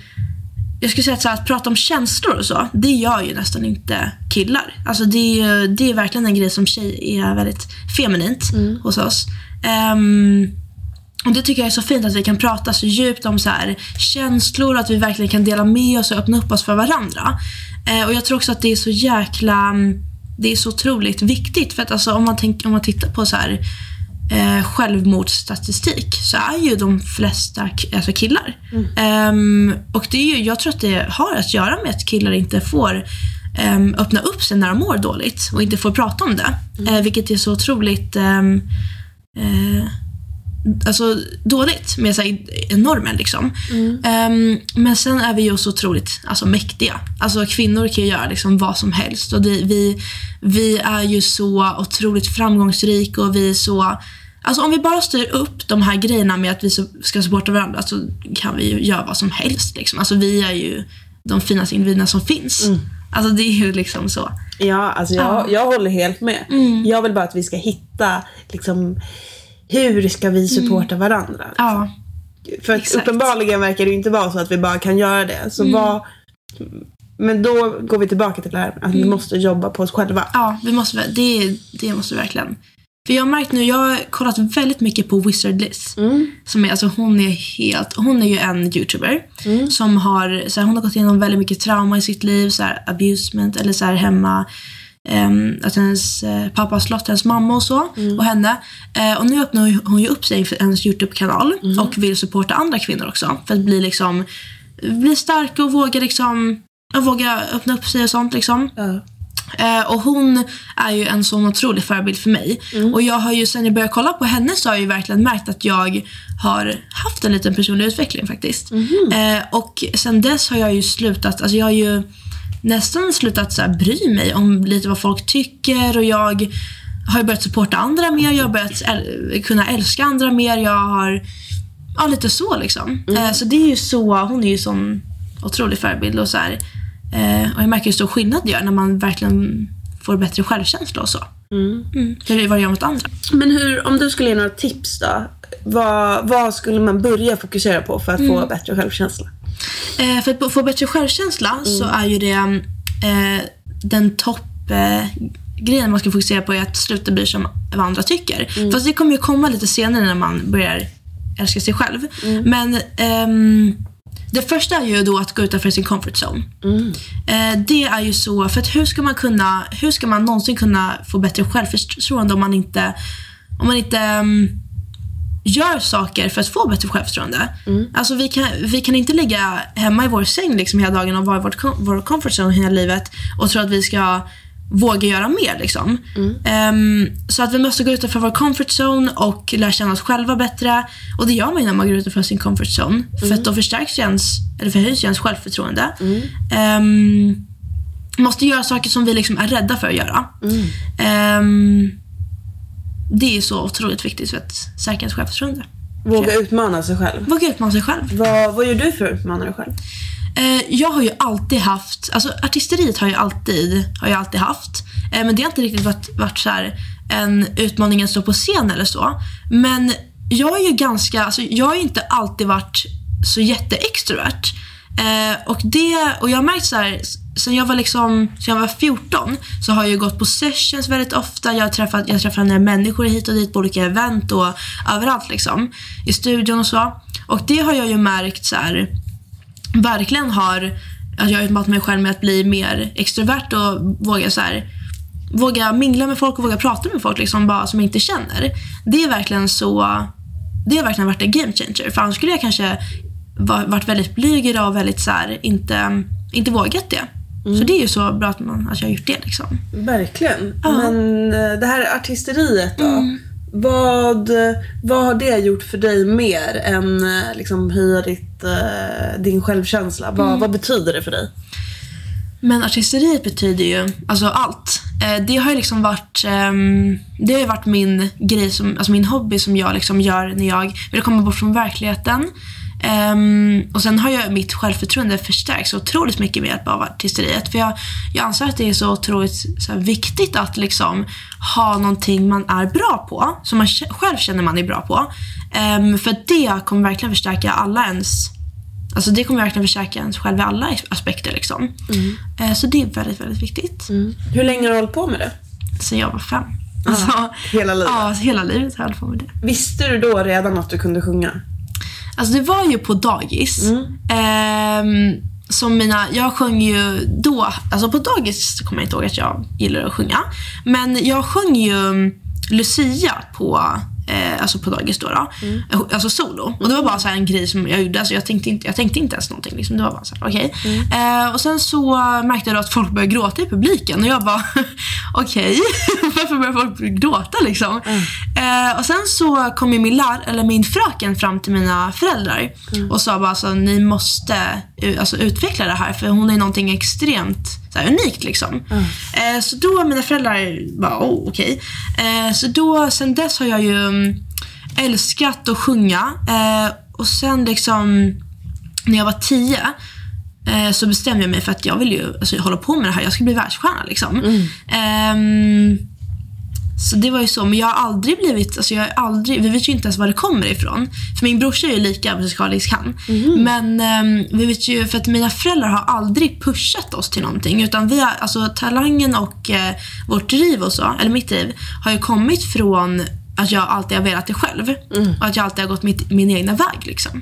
jag skulle säga att, så här, att prata om känslor och så, det gör ju nästan inte killar. Alltså det, är- det är verkligen en grej som tjej är väldigt feminint hos oss. Ehm, och Det tycker jag är så fint att vi kan prata så djupt om så här, känslor, att vi verkligen kan dela med oss och öppna upp oss för varandra. Eh, och Jag tror också att det är så jäkla, det är så otroligt viktigt. För att alltså, om, man tänk, om man tittar på så här, eh, självmordsstatistik så är ju de flesta alltså killar. Ehm, och det är ju, jag tror att det har att göra med att killar inte får ehm, öppna upp sig när de mår dåligt och inte får prata om det. Eh, vilket är så otroligt ehm, eh, alltså, dåligt med så här, normen. Liksom. Ehm, men sen är vi ju så otroligt alltså, mäktiga. Alltså, kvinnor kan ju göra liksom, vad som helst. Och det, vi, vi är ju så otroligt framgångsrika och vi är så... Alltså om vi bara styr upp de här grejerna med att vi ska supporta varandra så kan vi ju göra vad som helst. Liksom. Alltså vi är ju de finaste individerna som finns. Alltså det är ju liksom så. Ja, alltså jag, Ja. jag håller helt med. Mm. Jag vill bara att vi ska hitta, liksom, hur ska vi supporta varandra? Ja. För uppenbarligen verkar det inte vara så att vi bara kan göra det. Så vad, men då går vi tillbaka till det här att vi måste jobba på oss själva. Ja, vi måste, det, det måste vi verkligen. För jag har märkt nu, jag har kollat väldigt mycket på Wizard Liz. Som är, alltså hon är helt, hon är ju en youtuber. Som har, så här, hon har gått igenom väldigt mycket trauma i sitt liv. Så här, abusement eller så här hemma. Ehm, att hennes eh, pappa har slått hennes mamma och så. Och henne. Eh, och nu öppnar hon ju upp sig för hennes YouTube-kanal. Och vill supporta andra kvinnor också. För att bli liksom, bli stark och våga liksom, våga öppna upp sig och sånt liksom. Eh, och hon är ju en sån otrolig förebild för mig. Och jag har ju sen jag började kolla på henne så har jag ju verkligen märkt att jag har haft en liten personlig utveckling faktiskt. Eh, och sen dess har jag ju slutat, alltså jag har ju nästan slutat så här, bry mig om lite vad folk tycker och jag har börjat supporta andra mer, jag har börjat äl- kunna älska andra mer, jag har Ja, lite så liksom. Eh, så det är ju så, hon är ju sån otrolig förebild och så här. Eh, och jag märker hur stor skillnad det gör när man verkligen får bättre självkänsla och så. Mm. Hur det vad det gör mot andra. Men hur, om du skulle ge några tips då? Vad, vad skulle man börja fokusera på för att få bättre självkänsla? Eh, för att få bättre självkänsla så är ju det eh, den topp eh, grejen man ska fokusera på är att sluta bry sig om vad andra tycker. Fast det kommer ju komma lite senare när man börjar älska sig själv. Men ehm, det första är ju då att gå utanför sin comfort zone. Eh, det är ju så, för att hur ska man kunna, hur ska man någonsin kunna få bättre självförtroende om man inte, om man inte ehm, gör saker för att få bättre självförtroende. Alltså vi kan, vi kan inte ligga hemma i vår säng liksom hela dagen och vara i vårt, vår comfort zone hela livet och tro att vi ska våga göra mer. Liksom. Ehm, så att vi måste gå utanför vår comfort zone och lära känna oss själva bättre. Och det gör man ju när man går utanför sin comfort zone. För att då förstärks ens, eller förhöjs ju ens självförtroende. Ehm, måste göra saker som vi liksom är rädda för att göra. Ehm, det är så otroligt viktigt för att säkra ens självförtroende. Våga utmana sig själv. Våga utmana sig själv. Vad, vad gör du för att utmana dig själv? Eh, jag har ju alltid haft, alltså artisteriet har jag alltid, har jag alltid haft. Eh, men det har inte riktigt varit, varit så en utmaning att stå på scen eller så. Men jag är ju ganska, alltså jag har ju inte alltid varit så jätteextrovert. Eh, och, det, och jag har märkt så här, sen jag var liksom, sen jag var 14 så har jag gått på sessions väldigt ofta. Jag har träffat, jag träffar andra människor hit och dit på olika event och överallt liksom. I studion och så. Och det har jag ju märkt så här verkligen har att jag har utmanat mig själv med att bli mer extrovert och våga så här, våga mingla med folk och våga prata med folk liksom bara som jag inte känner. Det är verkligen så det har verkligen varit en game changer. För annars skulle jag kanske varit väldigt blyg idag och väldigt så här, inte, inte vågat det. Så det är ju så bra att, man, att jag har gjort det. Liksom. Verkligen. Ja. Men eh, det här artisteriet då? Mm. Vad, vad har det gjort för dig mer än eh, liksom höja ditt, eh, din självkänsla? Vad, Mm. vad betyder det för dig? Men artisteriet betyder ju alltså allt. Det har ju liksom varit, ehm, det har varit min grej, som, alltså min hobby som jag liksom gör när jag vill komma bort från verkligheten. Ehm, och sen har ju mitt självförtroende förstärkts otroligt mycket med hjälp av artisteriet. För jag, jag anser att det är så otroligt så här, viktigt att liksom ha någonting man är bra på, som man själv känner man är bra på. Ehm, för det kommer verkligen förstärka alla ens Alltså det kommer verkligen förstärka ens själv i alla aspekter. Liksom. Eh, Så det är väldigt, väldigt viktigt. Hur länge har du hållit på med det? Sen jag var fem. Alltså, Hela livet? ja, hela livet har jag hållit på med det. Visste du då redan att du kunde sjunga? Alltså det var ju på dagis. Ehm, som mina, jag sjöng ju då, alltså på dagis kommer jag inte ihåg att jag gillar att sjunga. Men jag sjöng ju Lucia på, eh, alltså på dagis då. då. Alltså solo. Och det var bara så här en grej som jag gjorde. Alltså jag, tänkte inte, jag tänkte inte ens någonting. Liksom. Det var bara så här, okej. Eh, och sen så märkte jag att folk började gråta i publiken. Och jag bara, <laughs> okej. <laughs> Varför börjar folk gråta liksom? Eh, och sen så kom min, lär, eller min fröken fram till mina föräldrar och sa bara alltså, ni måste eh, alltså, utveckla det här för hon är någonting extremt så här, unikt liksom. Eh, så då mina föräldrar bara, oh, okej. Eh, så då, sen dess har jag ju mm, älskat att sjunga eh, och sen liksom när jag var tio eh, så bestämde jag mig för att jag vill ju alltså, hålla på med det här. Jag ska bli världsstjärna liksom. Ehm, så det var ju så, men jag har aldrig blivit, alltså jag har aldrig, vi vet ju inte ens var det kommer ifrån. För min brorsa är ju lika musikalisk han. Men ehm, vi vet ju, för att mina föräldrar har aldrig pushat oss till någonting. Utan vi har, alltså talangen och eh, vårt driv och så, eller mitt driv, har ju kommit från att jag alltid har velat det själv. Och att jag alltid har gått mitt, min egna väg liksom.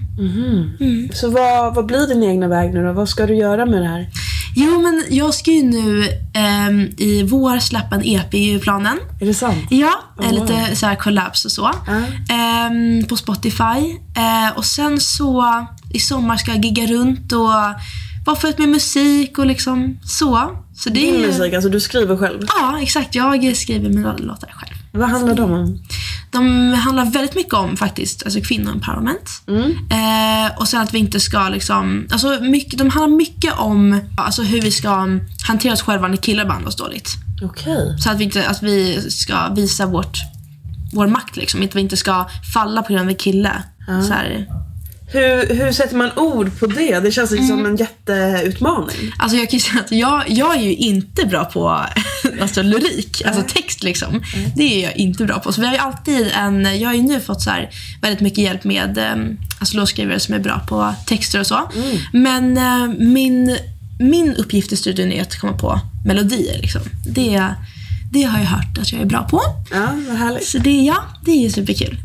Så vad, vad blir din egna väg nu då? Vad ska du göra med det här? Jo men jag ska ju nu ehm, i vår släppa en EP i planen. Är det sant? Ja, Oh, eh, wow. lite så här collabs och så. Ja. Ehm, på Spotify. Eh, och sen så i sommar ska jag gigga runt och vara för med musik och liksom så. Så det är Din ju- musik, alltså du skriver själv. Ja, exakt. Jag skriver mina låtar själv. Vad handlar de om? De handlar väldigt mycket om faktiskt alltså kvinnoempowerment. Eh, och sen att vi inte ska liksom, alltså mycket, de handlar mycket om alltså hur vi ska hantera oss själva när killar behandlar oss dåligt. Okej. Så att vi, inte, att vi ska visa vårt, vår makt liksom. Att vi inte ska falla på grund av en kille. Så här. Hur, hur sätter man ord på det? Det känns ju som en jätteutmaning. Alltså jag kan säga att jag, jag är ju inte bra på <laughs> alltså lyrik, alltså text liksom. Det är jag inte bra på. Så vi har alltid en, jag har ju nu fått så här väldigt mycket hjälp med um, alltså låtskrivare som är bra på texter och så. Men eh, min, min uppgift i studion är att komma på melodier liksom. Det, det har jag hört att jag är bra på. Ja, vad härligt. Så det, ja, det är ju superkul.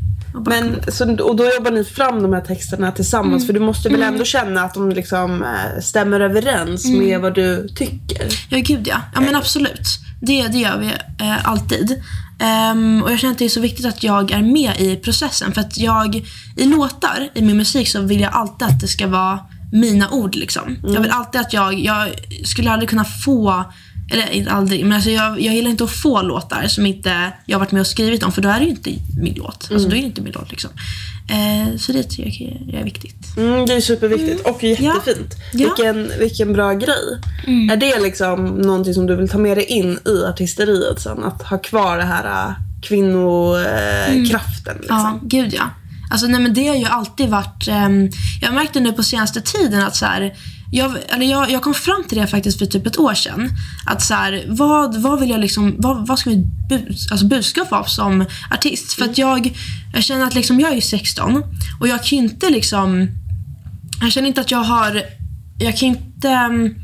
Men, så, och då jobbar ni fram de här texterna tillsammans för du måste väl ändå känna att de liksom eh, stämmer överens med vad du tycker? Ja, gud ja. Ja, men absolut. Det, det gör vi eh, alltid. Ehm, och jag känner att det är så viktigt att jag är med i processen. För att jag, i låtar, i min musik, så vill jag alltid att det ska vara mina ord. Liksom. Jag vill alltid att jag, jag skulle aldrig kunna få, eller inte aldrig, men alltså jag, jag gillar inte att få låtar som inte jag har varit med och skrivit om. För då är det ju inte min låt. Alltså då är det inte min låt. Liksom. Eh, så det tycker jag är viktigt. Mm, det är superviktigt och jättefint. Ja. Vilken, vilken bra grej. Är det liksom någonting som du vill ta med dig in i artisteriet sen? Att ha kvar det här äh, kvinnokraften? liksom? Ja, gud ja. Alltså, nej, men det har ju alltid varit... ehm, jag märkte nu på senaste tiden att så här, jag, eller jag, jag kom fram till det faktiskt för typ ett år sedan. Att så här, vad, vad vill jag liksom, vad, vad ska mitt bus, alltså budskap vara som artist? För att jag, jag känner att liksom, jag är ju 16 och jag kan inte liksom... Jag känner inte att jag har... Jag kan inte... ehm,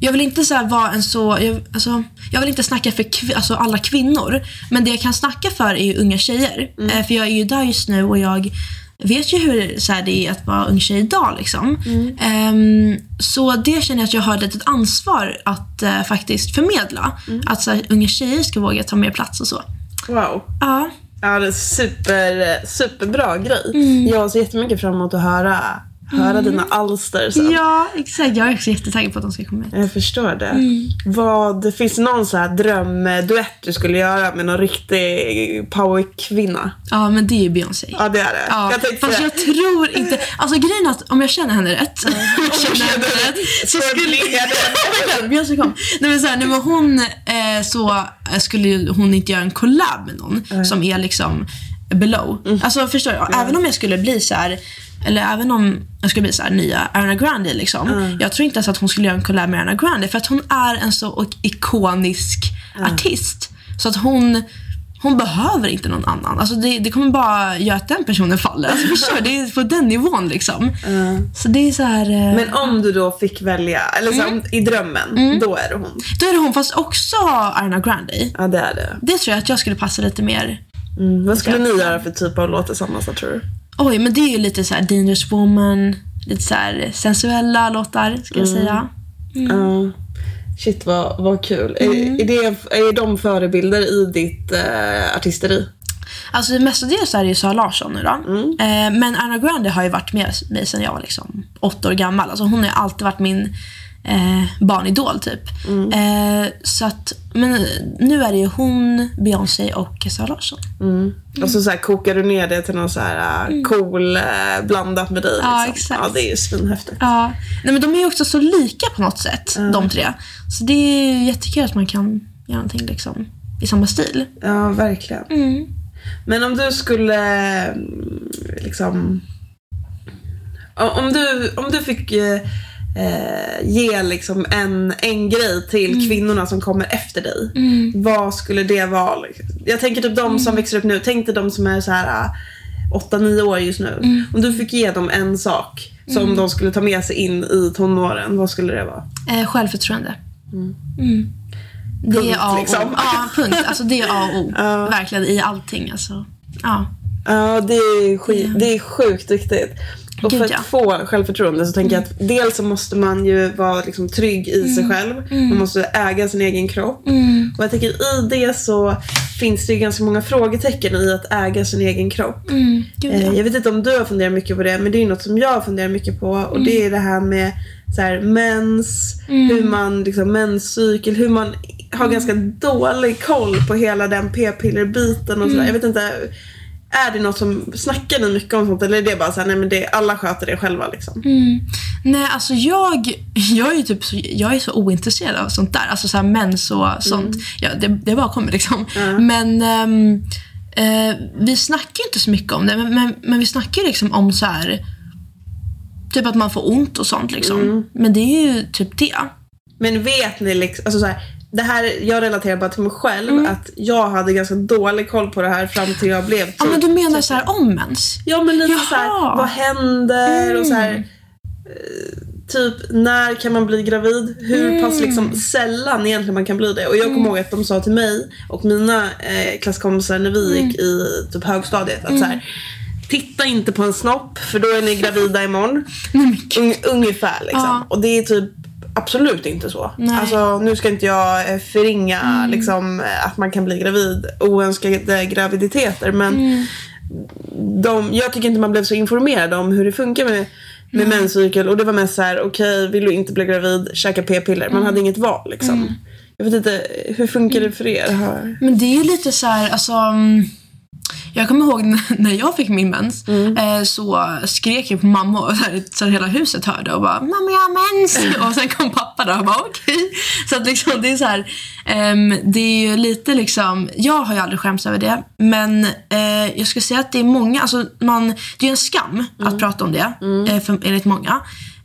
jag vill inte så vara en så... Jag, alltså, jag vill inte snacka för kv, alltså alla kvinnor. Men det jag kan snacka för är ju unga tjejer. Eh, för jag är ju där just nu och jag vet ju hur så här, det är att vara ung tjej idag. Liksom. Ehm, så det känner jag att jag har ett litet ansvar att eh, faktiskt förmedla. Att så här, unga tjejer ska våga ta mer plats och så. Wow. Ja. Ja, det är super, superbra grej. Mm. Jag ser jättemycket fram emot att höra höra dina alster sen. Ja, exakt. Jag är också jättetaggad på att de ska komma ut. Jag förstår det. Mm. Vad, finns det någon så här drömduett du skulle göra med någon riktig powerkvinna? Ja, men det är ju Beyoncé. Ja, det är det. Ja, jag tänkte fast jag tror inte... Alltså grejen är att om jag känner henne rätt, <laughs> om jag känner henne rätt så skulle... <laughs> Beyoncé kom. Nej men, så här, nej, men hon eh, så eh, skulle hon inte göra en collab med någon som är liksom below. Mm. Alltså förstår du? Även om jag skulle bli så här eller även om jag skulle bli så här nya Ariana Grande liksom. Jag tror inte ens att hon skulle göra en collab med Ariana Grande för att hon är en så ik- ikonisk artist. Så att hon hon behöver inte någon annan. Alltså det, det kommer bara göra att den personen faller. Alltså förstår? Det är på den nivån liksom. Så det är så här... eh, Men om du då fick välja, eller så, Mm. i drömmen, då är det hon. Då är det hon, fast också Ariana Grande. Ja, det är det. Det tror jag att jag skulle passa lite mer. Mm. Vad skulle ni göra för typ av låt tillsammans, tror du? Oj, men det är ju lite så här Dangerous Woman, lite så här sensuella låtar, ska jag säga. Ja. Shit vad, vad kul. Mm. Är, är, det, är de förebilder i ditt eh, artisteri? Alltså mestadels är det ju Sara Larsson nu då. Eh, men Ariana Grande har ju varit med mig sedan jag var liksom åtta år gammal. Alltså hon har ju alltid varit min eh, barnidol typ. Eh, så att, men nu är det ju hon, Beyoncé och Sara Larsson. Och så, så här, kokar du ner det till någon så här eh, cool eh, blandat med dig. Mm. Ja, liksom. exakt. Ja, det är ju svinhäftigt. Ja, nej men de är ju också så lika på något sätt, de tre. Så det är ju jättekul att man kan göra någonting liksom i samma stil. Ja, verkligen. Mm. Men om du skulle mm, liksom... Om du, om du fick eh, eh, ge liksom en, en grej till Mm. kvinnorna som kommer efter dig. Vad skulle det vara? Jag tänker typ de Mm. som växer upp nu. Tänk dig de som är så här 8-9 år just nu. Mm. Om du fick ge dem en sak som de skulle ta med sig in i tonåren, vad skulle det vara? Eh, självförtroende. Mm. Det Punkt, är A och O. liksom. Ja, punkt. Alltså det är A och O. <laughs> Ja. Verkligen i allting. Alltså. Ja. Ja, det är, skit, det är sjukt viktigt. Och för att få självförtroende så tänker jag att dels så måste man ju vara liksom trygg i sig själv. Man måste äga sin egen kropp. Mm. Och jag tänker i det så finns det ju ganska många frågetecken i att äga sin egen kropp. Mm. Eh, ja. Jag vet inte om du har funderat mycket på det, men det är ju något som jag funderar mycket på. Och Mm. det är det här med så här, mens, hur man, liksom, menscykel, hur man har ganska dålig koll på hela den p-pillerbiten och Mm. sådär. Jag vet inte, är det något som, snackar ni mycket om sånt eller är det bara såhär, nej men det, alla sköter det själva liksom? Mm. Nej, alltså jag, jag är typ så, jag är så ointresserad av sånt där. Alltså så här mens och sånt. Ja, det, det bara kommer liksom. Men ehm, eh, vi snackar ju inte så mycket om det. Men, men, men vi snackar liksom om så här Typ att man får ont och sånt liksom. Men det är ju typ det. Men vet ni liksom, alltså så här, det här, jag relaterar bara till mig själv, Mm. att jag hade ganska dålig koll på det här fram till jag blev Ja, men typ du menar så här om mens? Ja men lite Jaha. så här, vad händer och så här, Mm. eh, Typ när kan man bli gravid? Hur Mm. pass liksom sällan egentligen man kan bli det. Och jag kommer ihåg att de sa till mig och mina eh, klasskompisar när vi Mm. gick i typ högstadiet att så här, Titta inte på en snopp för då är ni gravida imorgon. Un, ungefär liksom. Ja. Och det är typ absolut inte så. Nej. Mm. Alltså nu ska inte jag eh, förringa liksom, eh, att man kan bli gravid, oönskade graviditeter men Mm. de, jag tycker inte man blev så informerad om hur det funkar med, med menscykel och det var mest så här: okej vill du inte bli gravid, käka p-piller. Man hade inget val liksom. Jag vet inte, hur funkar det för er? Men det är ju lite så här, alltså... mm, Jag kommer ihåg <laughs> när jag fick min mens eh, så skrek jag på mamma och <laughs> så, här hela huset hörde och bara “Mamma jag har mens” <laughs> och sen kom pappa där och bara “Okej”. Så att liksom det är så här, ehm, det är ju lite liksom, jag har ju aldrig skämts över det men eh, jag skulle säga att det är många, alltså man, det är ju en skam att prata om det eh, för, enligt många.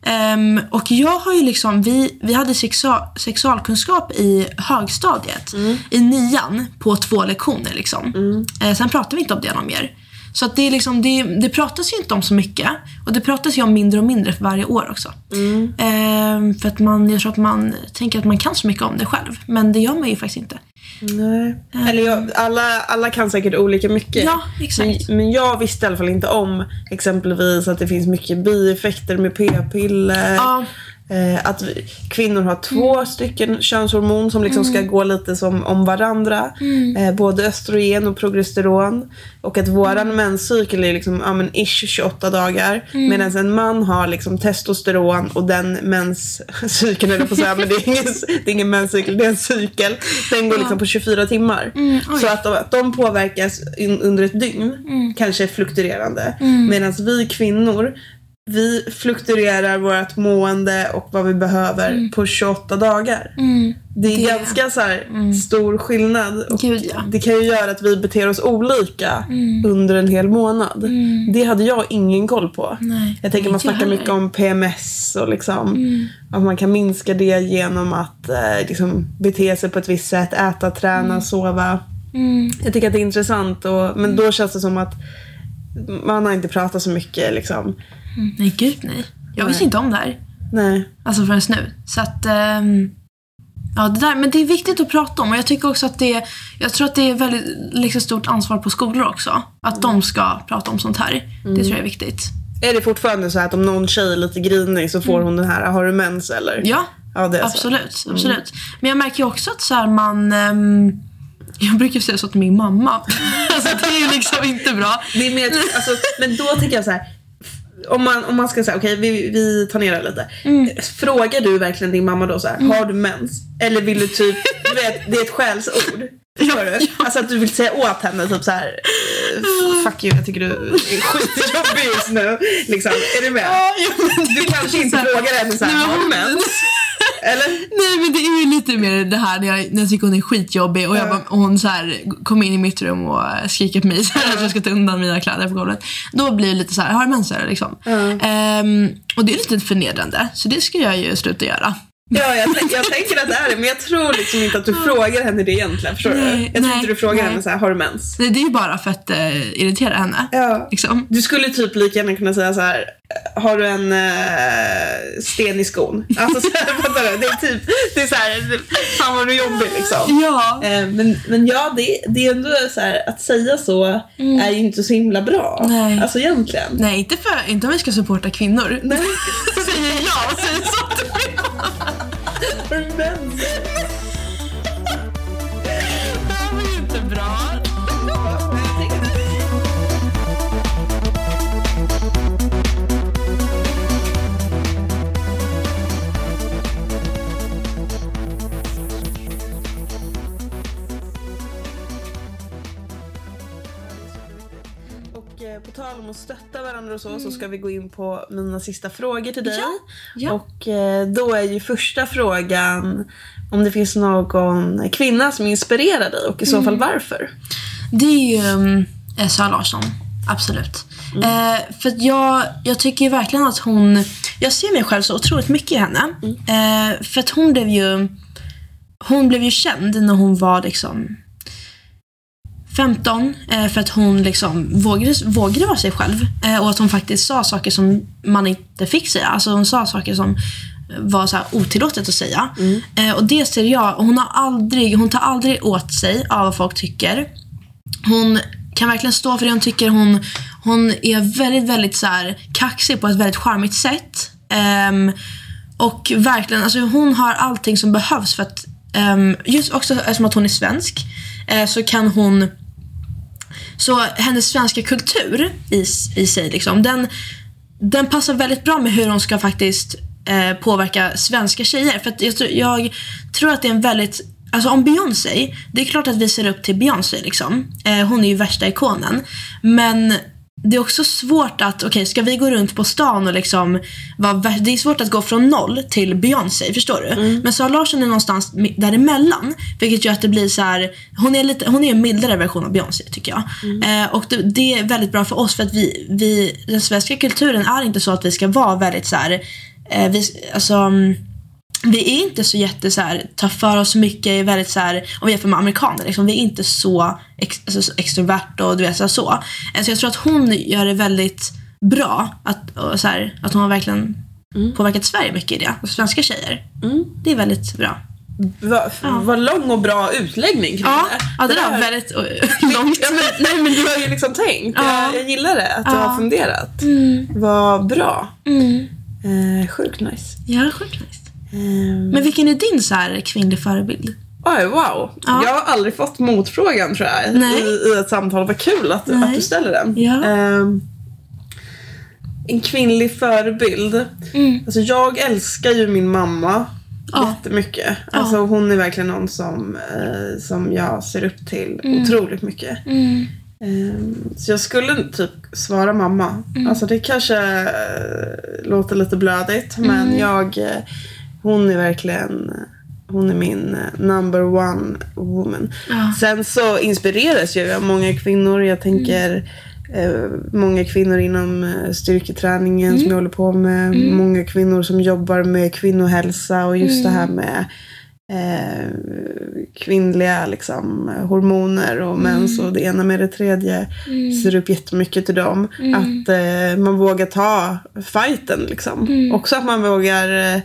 Ehm, och jag har ju liksom, vi, vi hade sexual, sexualkunskap i högstadiet, i nian, på två lektioner. Liksom. Eh, sen pratade vi inte om det någon mer. Så att det, är liksom, det, det pratas ju inte om så mycket. Och det pratas ju om mindre och mindre för varje år också. Ehm, för att man, jag tror att man tänker att man kan så mycket om det själv. Men det gör man ju faktiskt inte. Nej. Eller jag, alla, alla kan säkert olika mycket. Ja, exakt. Men, men jag visste i alla fall inte om exempelvis att det finns mycket bieffekter med p-piller. Ja. Eh, att vi, kvinnor har två stycken könshormon som liksom ska gå lite som om varandra. Eh, både östrogen och progesteron. Och att våran menscykel är liksom, ja, men ish 28 dagar. Medan en man har liksom testosteron och den menscykeln, eller på säga, men det är ingen, det är ingen menscykel, det är en cykel. Den går liksom på 24 timmar. oj. Så att de, att de påverkas in, under ett dygn, kanske är fluktuerande. Medan vi kvinnor vi fluktuerar vårt mående och vad vi behöver på 28 dagar. Det är Det- ganska så här stor skillnad. Och Gud, ja. Det kan ju göra att vi beter oss olika under en hel månad. Det hade jag ingen koll på. Nej, Jag tänker man snackar mycket heller. om PMS och liksom att man kan minska det genom att eh, liksom, bete sig på ett visst sätt, äta, träna, sova. Jag tycker att det är intressant och, men då känns det som att man har inte pratat så mycket liksom. Nej, gud nej. Jag visste inte om det här. Nej. Alltså förrän nu. Så att... ehm, ja, det där, men det är viktigt att prata om och jag tycker också att det Jag tror att det är väldigt liksom, stort ansvar på skolor också. Att de ska prata om sånt här. Det tror jag är viktigt. Är det fortfarande så att om någon tjej är lite grinig så får hon den här, har du mens eller? Ja, Ja, det är så. absolut. absolut. Men jag märker också att så här, man... ehm, <laughs> jag brukar säga så till min mamma. <laughs> alltså, det är ju liksom inte bra. Det är mer, alltså, men då tycker jag så här. Om man, om man ska säga, okej vi, vi tar ner det lite. Mm. Frågar du verkligen din mamma då så här, har du mens? Eller vill du typ, du vet, det är ett skällsord. Förstår du? Alltså att du vill säga åt henne typ så här. Fuck you, jag tycker du är skitjobbig just nu. Liksom, är du med? Du kanske inte frågar henne så här, Nej, men har du mens? Eller? Nej men det är ju lite mer det här när jag, när jag tycker hon är skitjobbig och, jag Ja. bara, och hon så här, kommer in i mitt rum och skriker på mig <laughs> så här, att jag ska ta undan mina kläder på golvet. Då blir det lite så här, har du mens eller?" liksom. Ehm, och det är lite förnedrande så det ska jag ju sluta göra. Ja, jag, tänk- jag tänker att det är det, men jag tror liksom inte att du frågar henne det egentligen. Förstår du? Nej, Jag tror nej, inte du frågar nej. henne så här, har du mens? Nej, det är ju bara för att eh, irritera henne. Ja. Liksom. Du skulle typ lika gärna kunna säga så här. Har du en eh, sten i skon? Alltså så här, <laughs> fattar du? Det är typ, det är så här, fan vad du är jobbig liksom. Ja. Eh, men, men ja, det, det är ändå så här, att säga så är ju inte så himla bra. Nej. Alltså egentligen. Nej, inte, för, inte om vi ska supporta kvinnor. Nej. <laughs> Säger jag och säger så till min <laughs> mamma. Och eh, om att stötta varandra och så, så ska vi gå in på mina sista frågor till dig. Ja, ja. Och eh, då är ju första frågan om det finns någon kvinna som inspirerar dig och i så fall varför. Det är ju um, Sara Larsson. Absolut. Eh, för jag, jag tycker verkligen att hon... Jag ser mig själv så otroligt mycket i henne. Eh, för att hon blev ju... Hon blev ju känd när hon var liksom 15 eh, för att hon liksom vågade, vågade vara sig själv. Eh, och att hon faktiskt sa saker som man inte fick säga. Alltså hon sa saker som var så här otillåtet att säga. Eh, och det ser jag. Hon, har aldrig, hon tar aldrig åt sig av vad folk tycker. Hon kan verkligen stå för det hon tycker. Hon, hon är väldigt, väldigt så här kaxig på ett väldigt charmigt sätt. Ehm, och verkligen, alltså hon har allting som behövs för att, ehm, just också eftersom att hon är svensk, eh, så kan hon så hennes svenska kultur i, i sig, liksom, den, den passar väldigt bra med hur hon ska faktiskt eh, påverka svenska tjejer. För att jag, tror- jag tror att det är en väldigt... Alltså om Beyoncé, det är klart att vi ser upp till Beyoncé. Liksom. Eh, hon är ju värsta ikonen. Men det är också svårt att, okej ska vi gå runt på stan och liksom vara, Det är svårt att gå från noll till Beyoncé, förstår du? Men Sara Larsson är någonstans däremellan. Vilket gör att det blir så här. Hon är, lite, hon är en mildare version av Beyoncé tycker jag. Eh, och det, det är väldigt bra för oss för att vi, vi, den svenska kulturen är inte så att vi ska vara väldigt så här. Eh, vi, alltså, mm, vi är inte så jätte så här, tar för oss mycket, är väldigt så här, om vi jämför med amerikaner, liksom, vi är inte så, ex, alltså, så extrovert och du vet så. här, så. Eh, Så jag tror att hon gör det väldigt bra, att, och, så här, att hon har verkligen påverkat Sverige mycket i det, och svenska tjejer. Mm. Det är väldigt bra. vad, Ja. vad lång och bra utläggning kring Ja, det. ja det där- var väldigt <laughs> långt. Ja, men, nej men du har ju liksom tänkt. Ja. Jag, jag gillar det, att du har funderat. Mm. Vad bra. Mm. Eh, sjukt nice. Ja, sjukt nice. Ehm, Men vilken är din så här kvinnlig förebild? Oj, wow. Ja. Jag har aldrig fått motfrågan tror jag Nej. i, i ett samtal. Vad kul att, Nej. att du ställer den. Ja. Ehm, en kvinnlig förebild. Mm. Alltså jag älskar ju min mamma Ja. jättemycket. Alltså hon är verkligen någon som, eh, som jag ser upp till otroligt mycket. Mm. Ehm, så jag skulle typ svara mamma. Mm. Alltså det kanske eh, låter lite blödigt men Mm. jag, eh, hon är verkligen hon är min eh, number one woman. Ja. Sen så inspireras jag av många kvinnor. Jag tänker eh, många kvinnor inom eh, styrketräningen som jag håller på med. Många kvinnor som jobbar med kvinnohälsa och just det här med eh, kvinnliga liksom, hormoner och mens och det ena med det tredje. Ser upp jättemycket till dem. Att eh, man vågar ta fighten liksom. Också att man vågar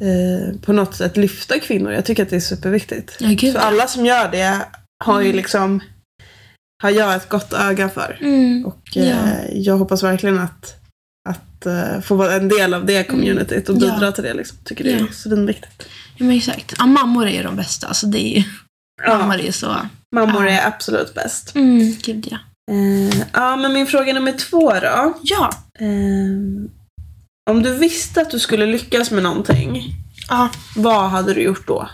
eh, på något sätt lyfta kvinnor. Jag tycker att det är superviktigt. Ja, gud. Så alla som gör det har ju liksom har jag ett gott öga för. Mm. Och eh, Ja. jag hoppas verkligen att, att eh, få vara en del av det communityt och Ja. bidra till det. Liksom. Tycker det är Ja. svinviktigt. Ja, men exakt. Ja, mammor är ju de bästa. Alltså, det är ju, Ja, Mammor är så... mammor Ja. är absolut bäst. Mm, gud ja. Eh, ja, men min fråga nummer två då. Ja. Eh, om du visste att du skulle lyckas med någonting, ja. vad hade du gjort då?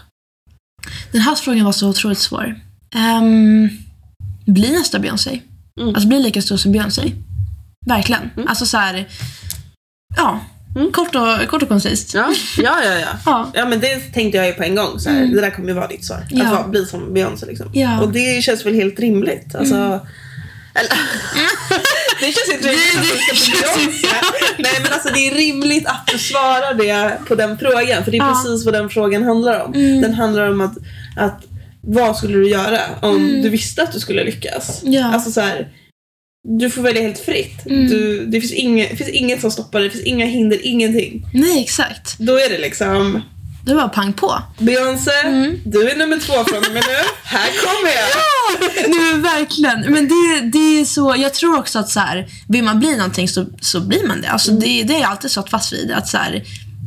Den här frågan var så otroligt svår. Um, bli nästa Beyoncé. Mm. Alltså bli lika stor som Beyoncé. Verkligen. Alltså så här. Ja. Mm. Kort, och, kort och koncist. Ja, ja, ja. ja. <laughs> Ja. Ja men det tänkte jag ju på en gång. Så här. Mm. Det där kommer ju vara ditt svar. Ja. Att vara, bli som Beyoncé liksom. Ja. Och det känns väl helt rimligt. Alltså, eller, <laughs> det känns inte rimligt att du ska Beyoncé. Nej men alltså det är rimligt att du svarar det på den frågan. För det är Ja. precis vad den frågan handlar om. Mm. Den handlar om att, att vad skulle du göra om du visste att du skulle lyckas? Mm. Ja. Alltså så här, du får välja helt fritt. Mm. Du, det, finns inget, det finns inget som stoppar dig, det finns inga hinder, ingenting. Nej, exakt. Då är det liksom Det var pang på. Beyoncé, Mm. du är nummer två från och med nu. Här kommer jag! <laughs> Nej men verkligen. Men det, det är så, jag tror också att så här, vill man bli någonting så, så blir man det. Alltså det, det är jag alltid stått fast vid. Att så här,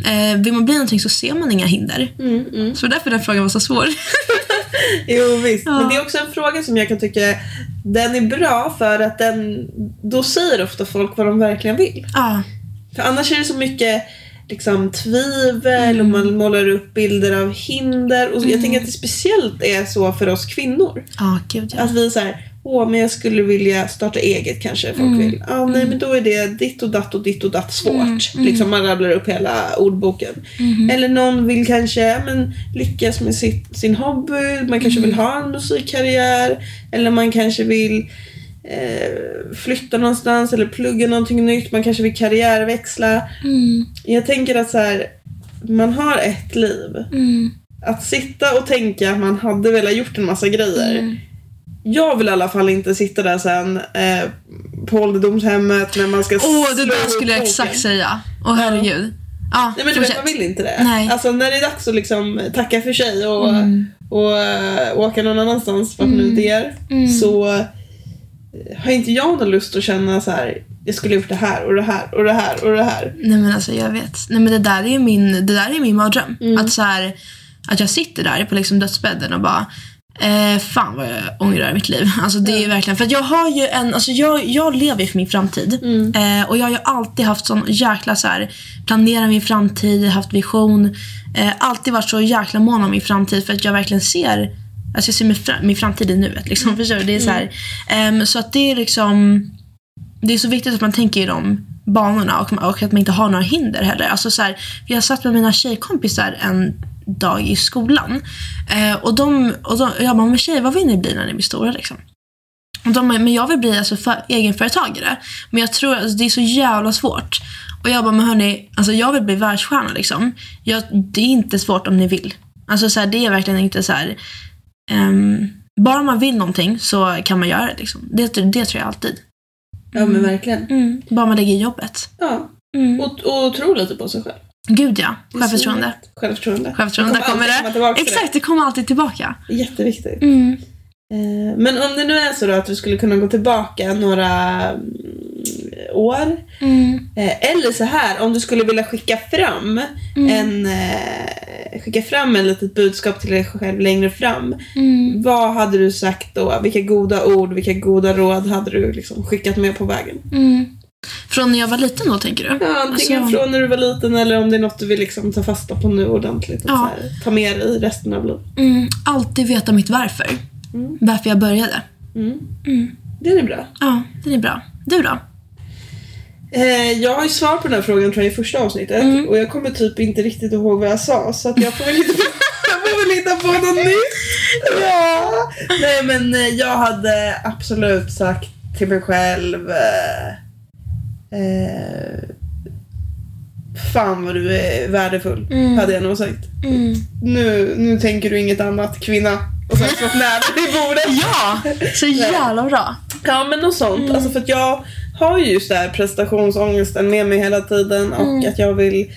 eh, vill man bli någonting så ser man inga hinder. Mm, mm. Så därför den frågan var så svår. <laughs> Jo visst, Ja. men det är också en fråga som jag kan tycka den är bra för att den, då säger ofta folk vad de verkligen vill. ja. För annars är det så mycket liksom, tvivel och man målar upp bilder av hinder. Och jag tänker att det speciellt är så för oss kvinnor. Ja, gud ja. Att vi säger åh men jag skulle vilja starta eget kanske folk Mm. vill. Ja nej men då är det ditt och datt och ditt och datt svårt. Liksom man rabblar upp hela ordboken. Mhm. Eller någon vill kanske men, lyckas med sitt, sin hobby, man kanske vill ha en musikkarriär. Eller man kanske vill eh, flytta någonstans eller plugga någonting nytt. Man kanske vill karriärväxla. Mm, Jag tänker att så här, man har ett liv. mm, Att sitta och tänka att man hade velat gjort en massa grejer. mm. Jag vill i alla fall inte sitta där sen eh, på ålderdomshemmet när man ska Åh, det slå där skulle jag exakt säga. Åh herregud. Ja, Nej men du vet, man vill inte det. Nej. Alltså när det är dags att liksom tacka för sig och, Mm. och äh, åka någon annanstans, vart nu det är, Mm. så har inte jag någon lust att känna så här. jag skulle gjort det här och det här och det här och det här. Nej men alltså jag vet. Nej men det där är ju min, det där är min mardröm. Mm. Att så här, att jag sitter där på liksom dödsbädden och bara Eh, fan vad jag ångrar mitt liv. <laughs> Alltså det är verkligen, för jag har ju en, alltså jag, jag lever för min framtid. Mm. Eh, och jag har ju alltid haft sån jäkla så här, planera min framtid, haft vision. Eh, alltid varit så jäkla mån om min framtid för att jag verkligen ser, alltså jag ser min, fra- min framtid i nuet. Liksom, förstår du? Det är så här, ehm, så att det är liksom, det är så viktigt att man tänker i de banorna och, och att man inte har några hinder heller. Alltså så här, jag satt med mina tjejkompisar en dag i skolan. Eh, och de, och de, jag bara, men tjejer vad vill ni bli när ni blir stora? Liksom? Och de men jag vill bli alltså, för, egenföretagare. Men jag tror alltså, det är så jävla svårt. Och jag bara, men hörni, alltså, jag vill bli världsstjärna. Liksom. Jag, det är inte svårt om ni vill. Alltså, så här, det är verkligen inte så här. Ehm, bara man vill någonting så kan man göra det. Liksom. Det, det tror jag alltid. Ja men verkligen. Mm. Bara man lägger i jobbet. Ja. Mm. Och, och tro lite på sig själv. Gud ja, självförtroende. Självförtroende. Självförtroende, där kommer alltid komma det. Exakt, det kommer alltid tillbaka. Jätteviktigt. Mm. Eh, Men om det nu är så då att du skulle kunna gå tillbaka några mm, år. Mm. eh, Eller så här, om du skulle vilja skicka fram Mm. en eh, skicka fram en litet budskap till dig själv längre fram. Mm. Vad hade du sagt då? Vilka goda ord, vilka goda råd hade du liksom skickat med på vägen? Mm. Från när jag var liten då, tänker du? Ja, antingen Alltså- från när du var liten eller om det är något du vill liksom ta fasta på nu ordentligt och Ja. här, ta med dig resten av livet. Mm. Alltid veta mitt varför. Mm. Varför jag började. Mm. Mm. Det är bra. Ja, den är bra. Du då? Eh, jag har ju svar på den här frågan tror jag i första avsnittet Mm. och jag kommer typ inte riktigt ihåg vad jag sa så att jag får väl hitta på, <laughs> jag får väl hitta på något nytt. Ja. Nej men eh, jag hade absolut sagt till mig själv eh, eh, Fan vad du är värdefull, Mm. hade jag nog sagt. Mm. Nu, nu tänker du inget annat, kvinna. Och sen <laughs> slått näven i bordet. Ja! Så jävla bra. Ja men något sånt. Mm. Alltså för att jag har ju just det här prestationsångesten med mig hela tiden och Mm. att jag vill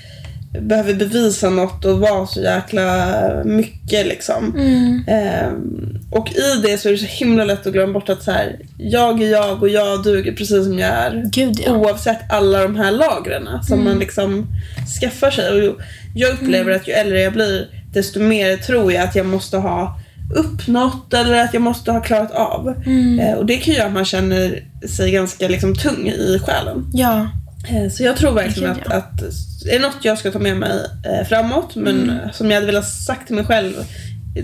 behöver bevisa något och vara så jäkla mycket liksom. Mm. Ehm, och i det så är det så himla lätt att glömma bort att så här, jag är jag och jag duger precis som jag är. Gud ja. Oavsett alla de här lagren som Mm. man liksom skaffar sig. Och jag upplever att ju äldre jag blir desto mer tror jag att jag måste ha uppnått eller att jag måste ha klarat av. Mm. Eh, och det kan göra att man känner sig ganska liksom, tung i själen. Ja. Eh, så jag tror verkligen att, att är något jag ska ta med mig eh, framåt men Mm. som jag hade velat sagt till mig själv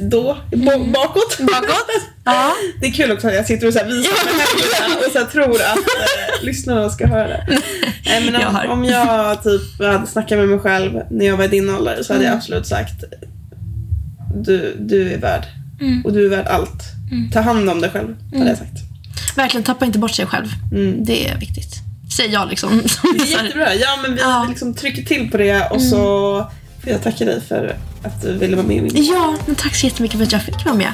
då, bo- bakåt. Bakåt? <laughs> Ja. Det är kul också att jag sitter och så visar med händerna och så tror att eh, lyssnarna ska höra det. <laughs> Nej, men Jag om, hör. om jag typ hade snackat med mig själv när jag var i din ålder så hade jag Mm. absolut sagt du, du är värd. Mm. Och du är värd allt. Mm. Ta hand om dig själv, hade jag sagt. Verkligen, tappa inte bort sig själv. Mm. Det är viktigt. Säger jag liksom. Som <laughs> Det är jättebra. Ja, men vi Ja. Mm. liksom trycker till på det och så får jag tacka dig för att du ville vara med i min Ja, men tack så jättemycket för att jag fick vara med.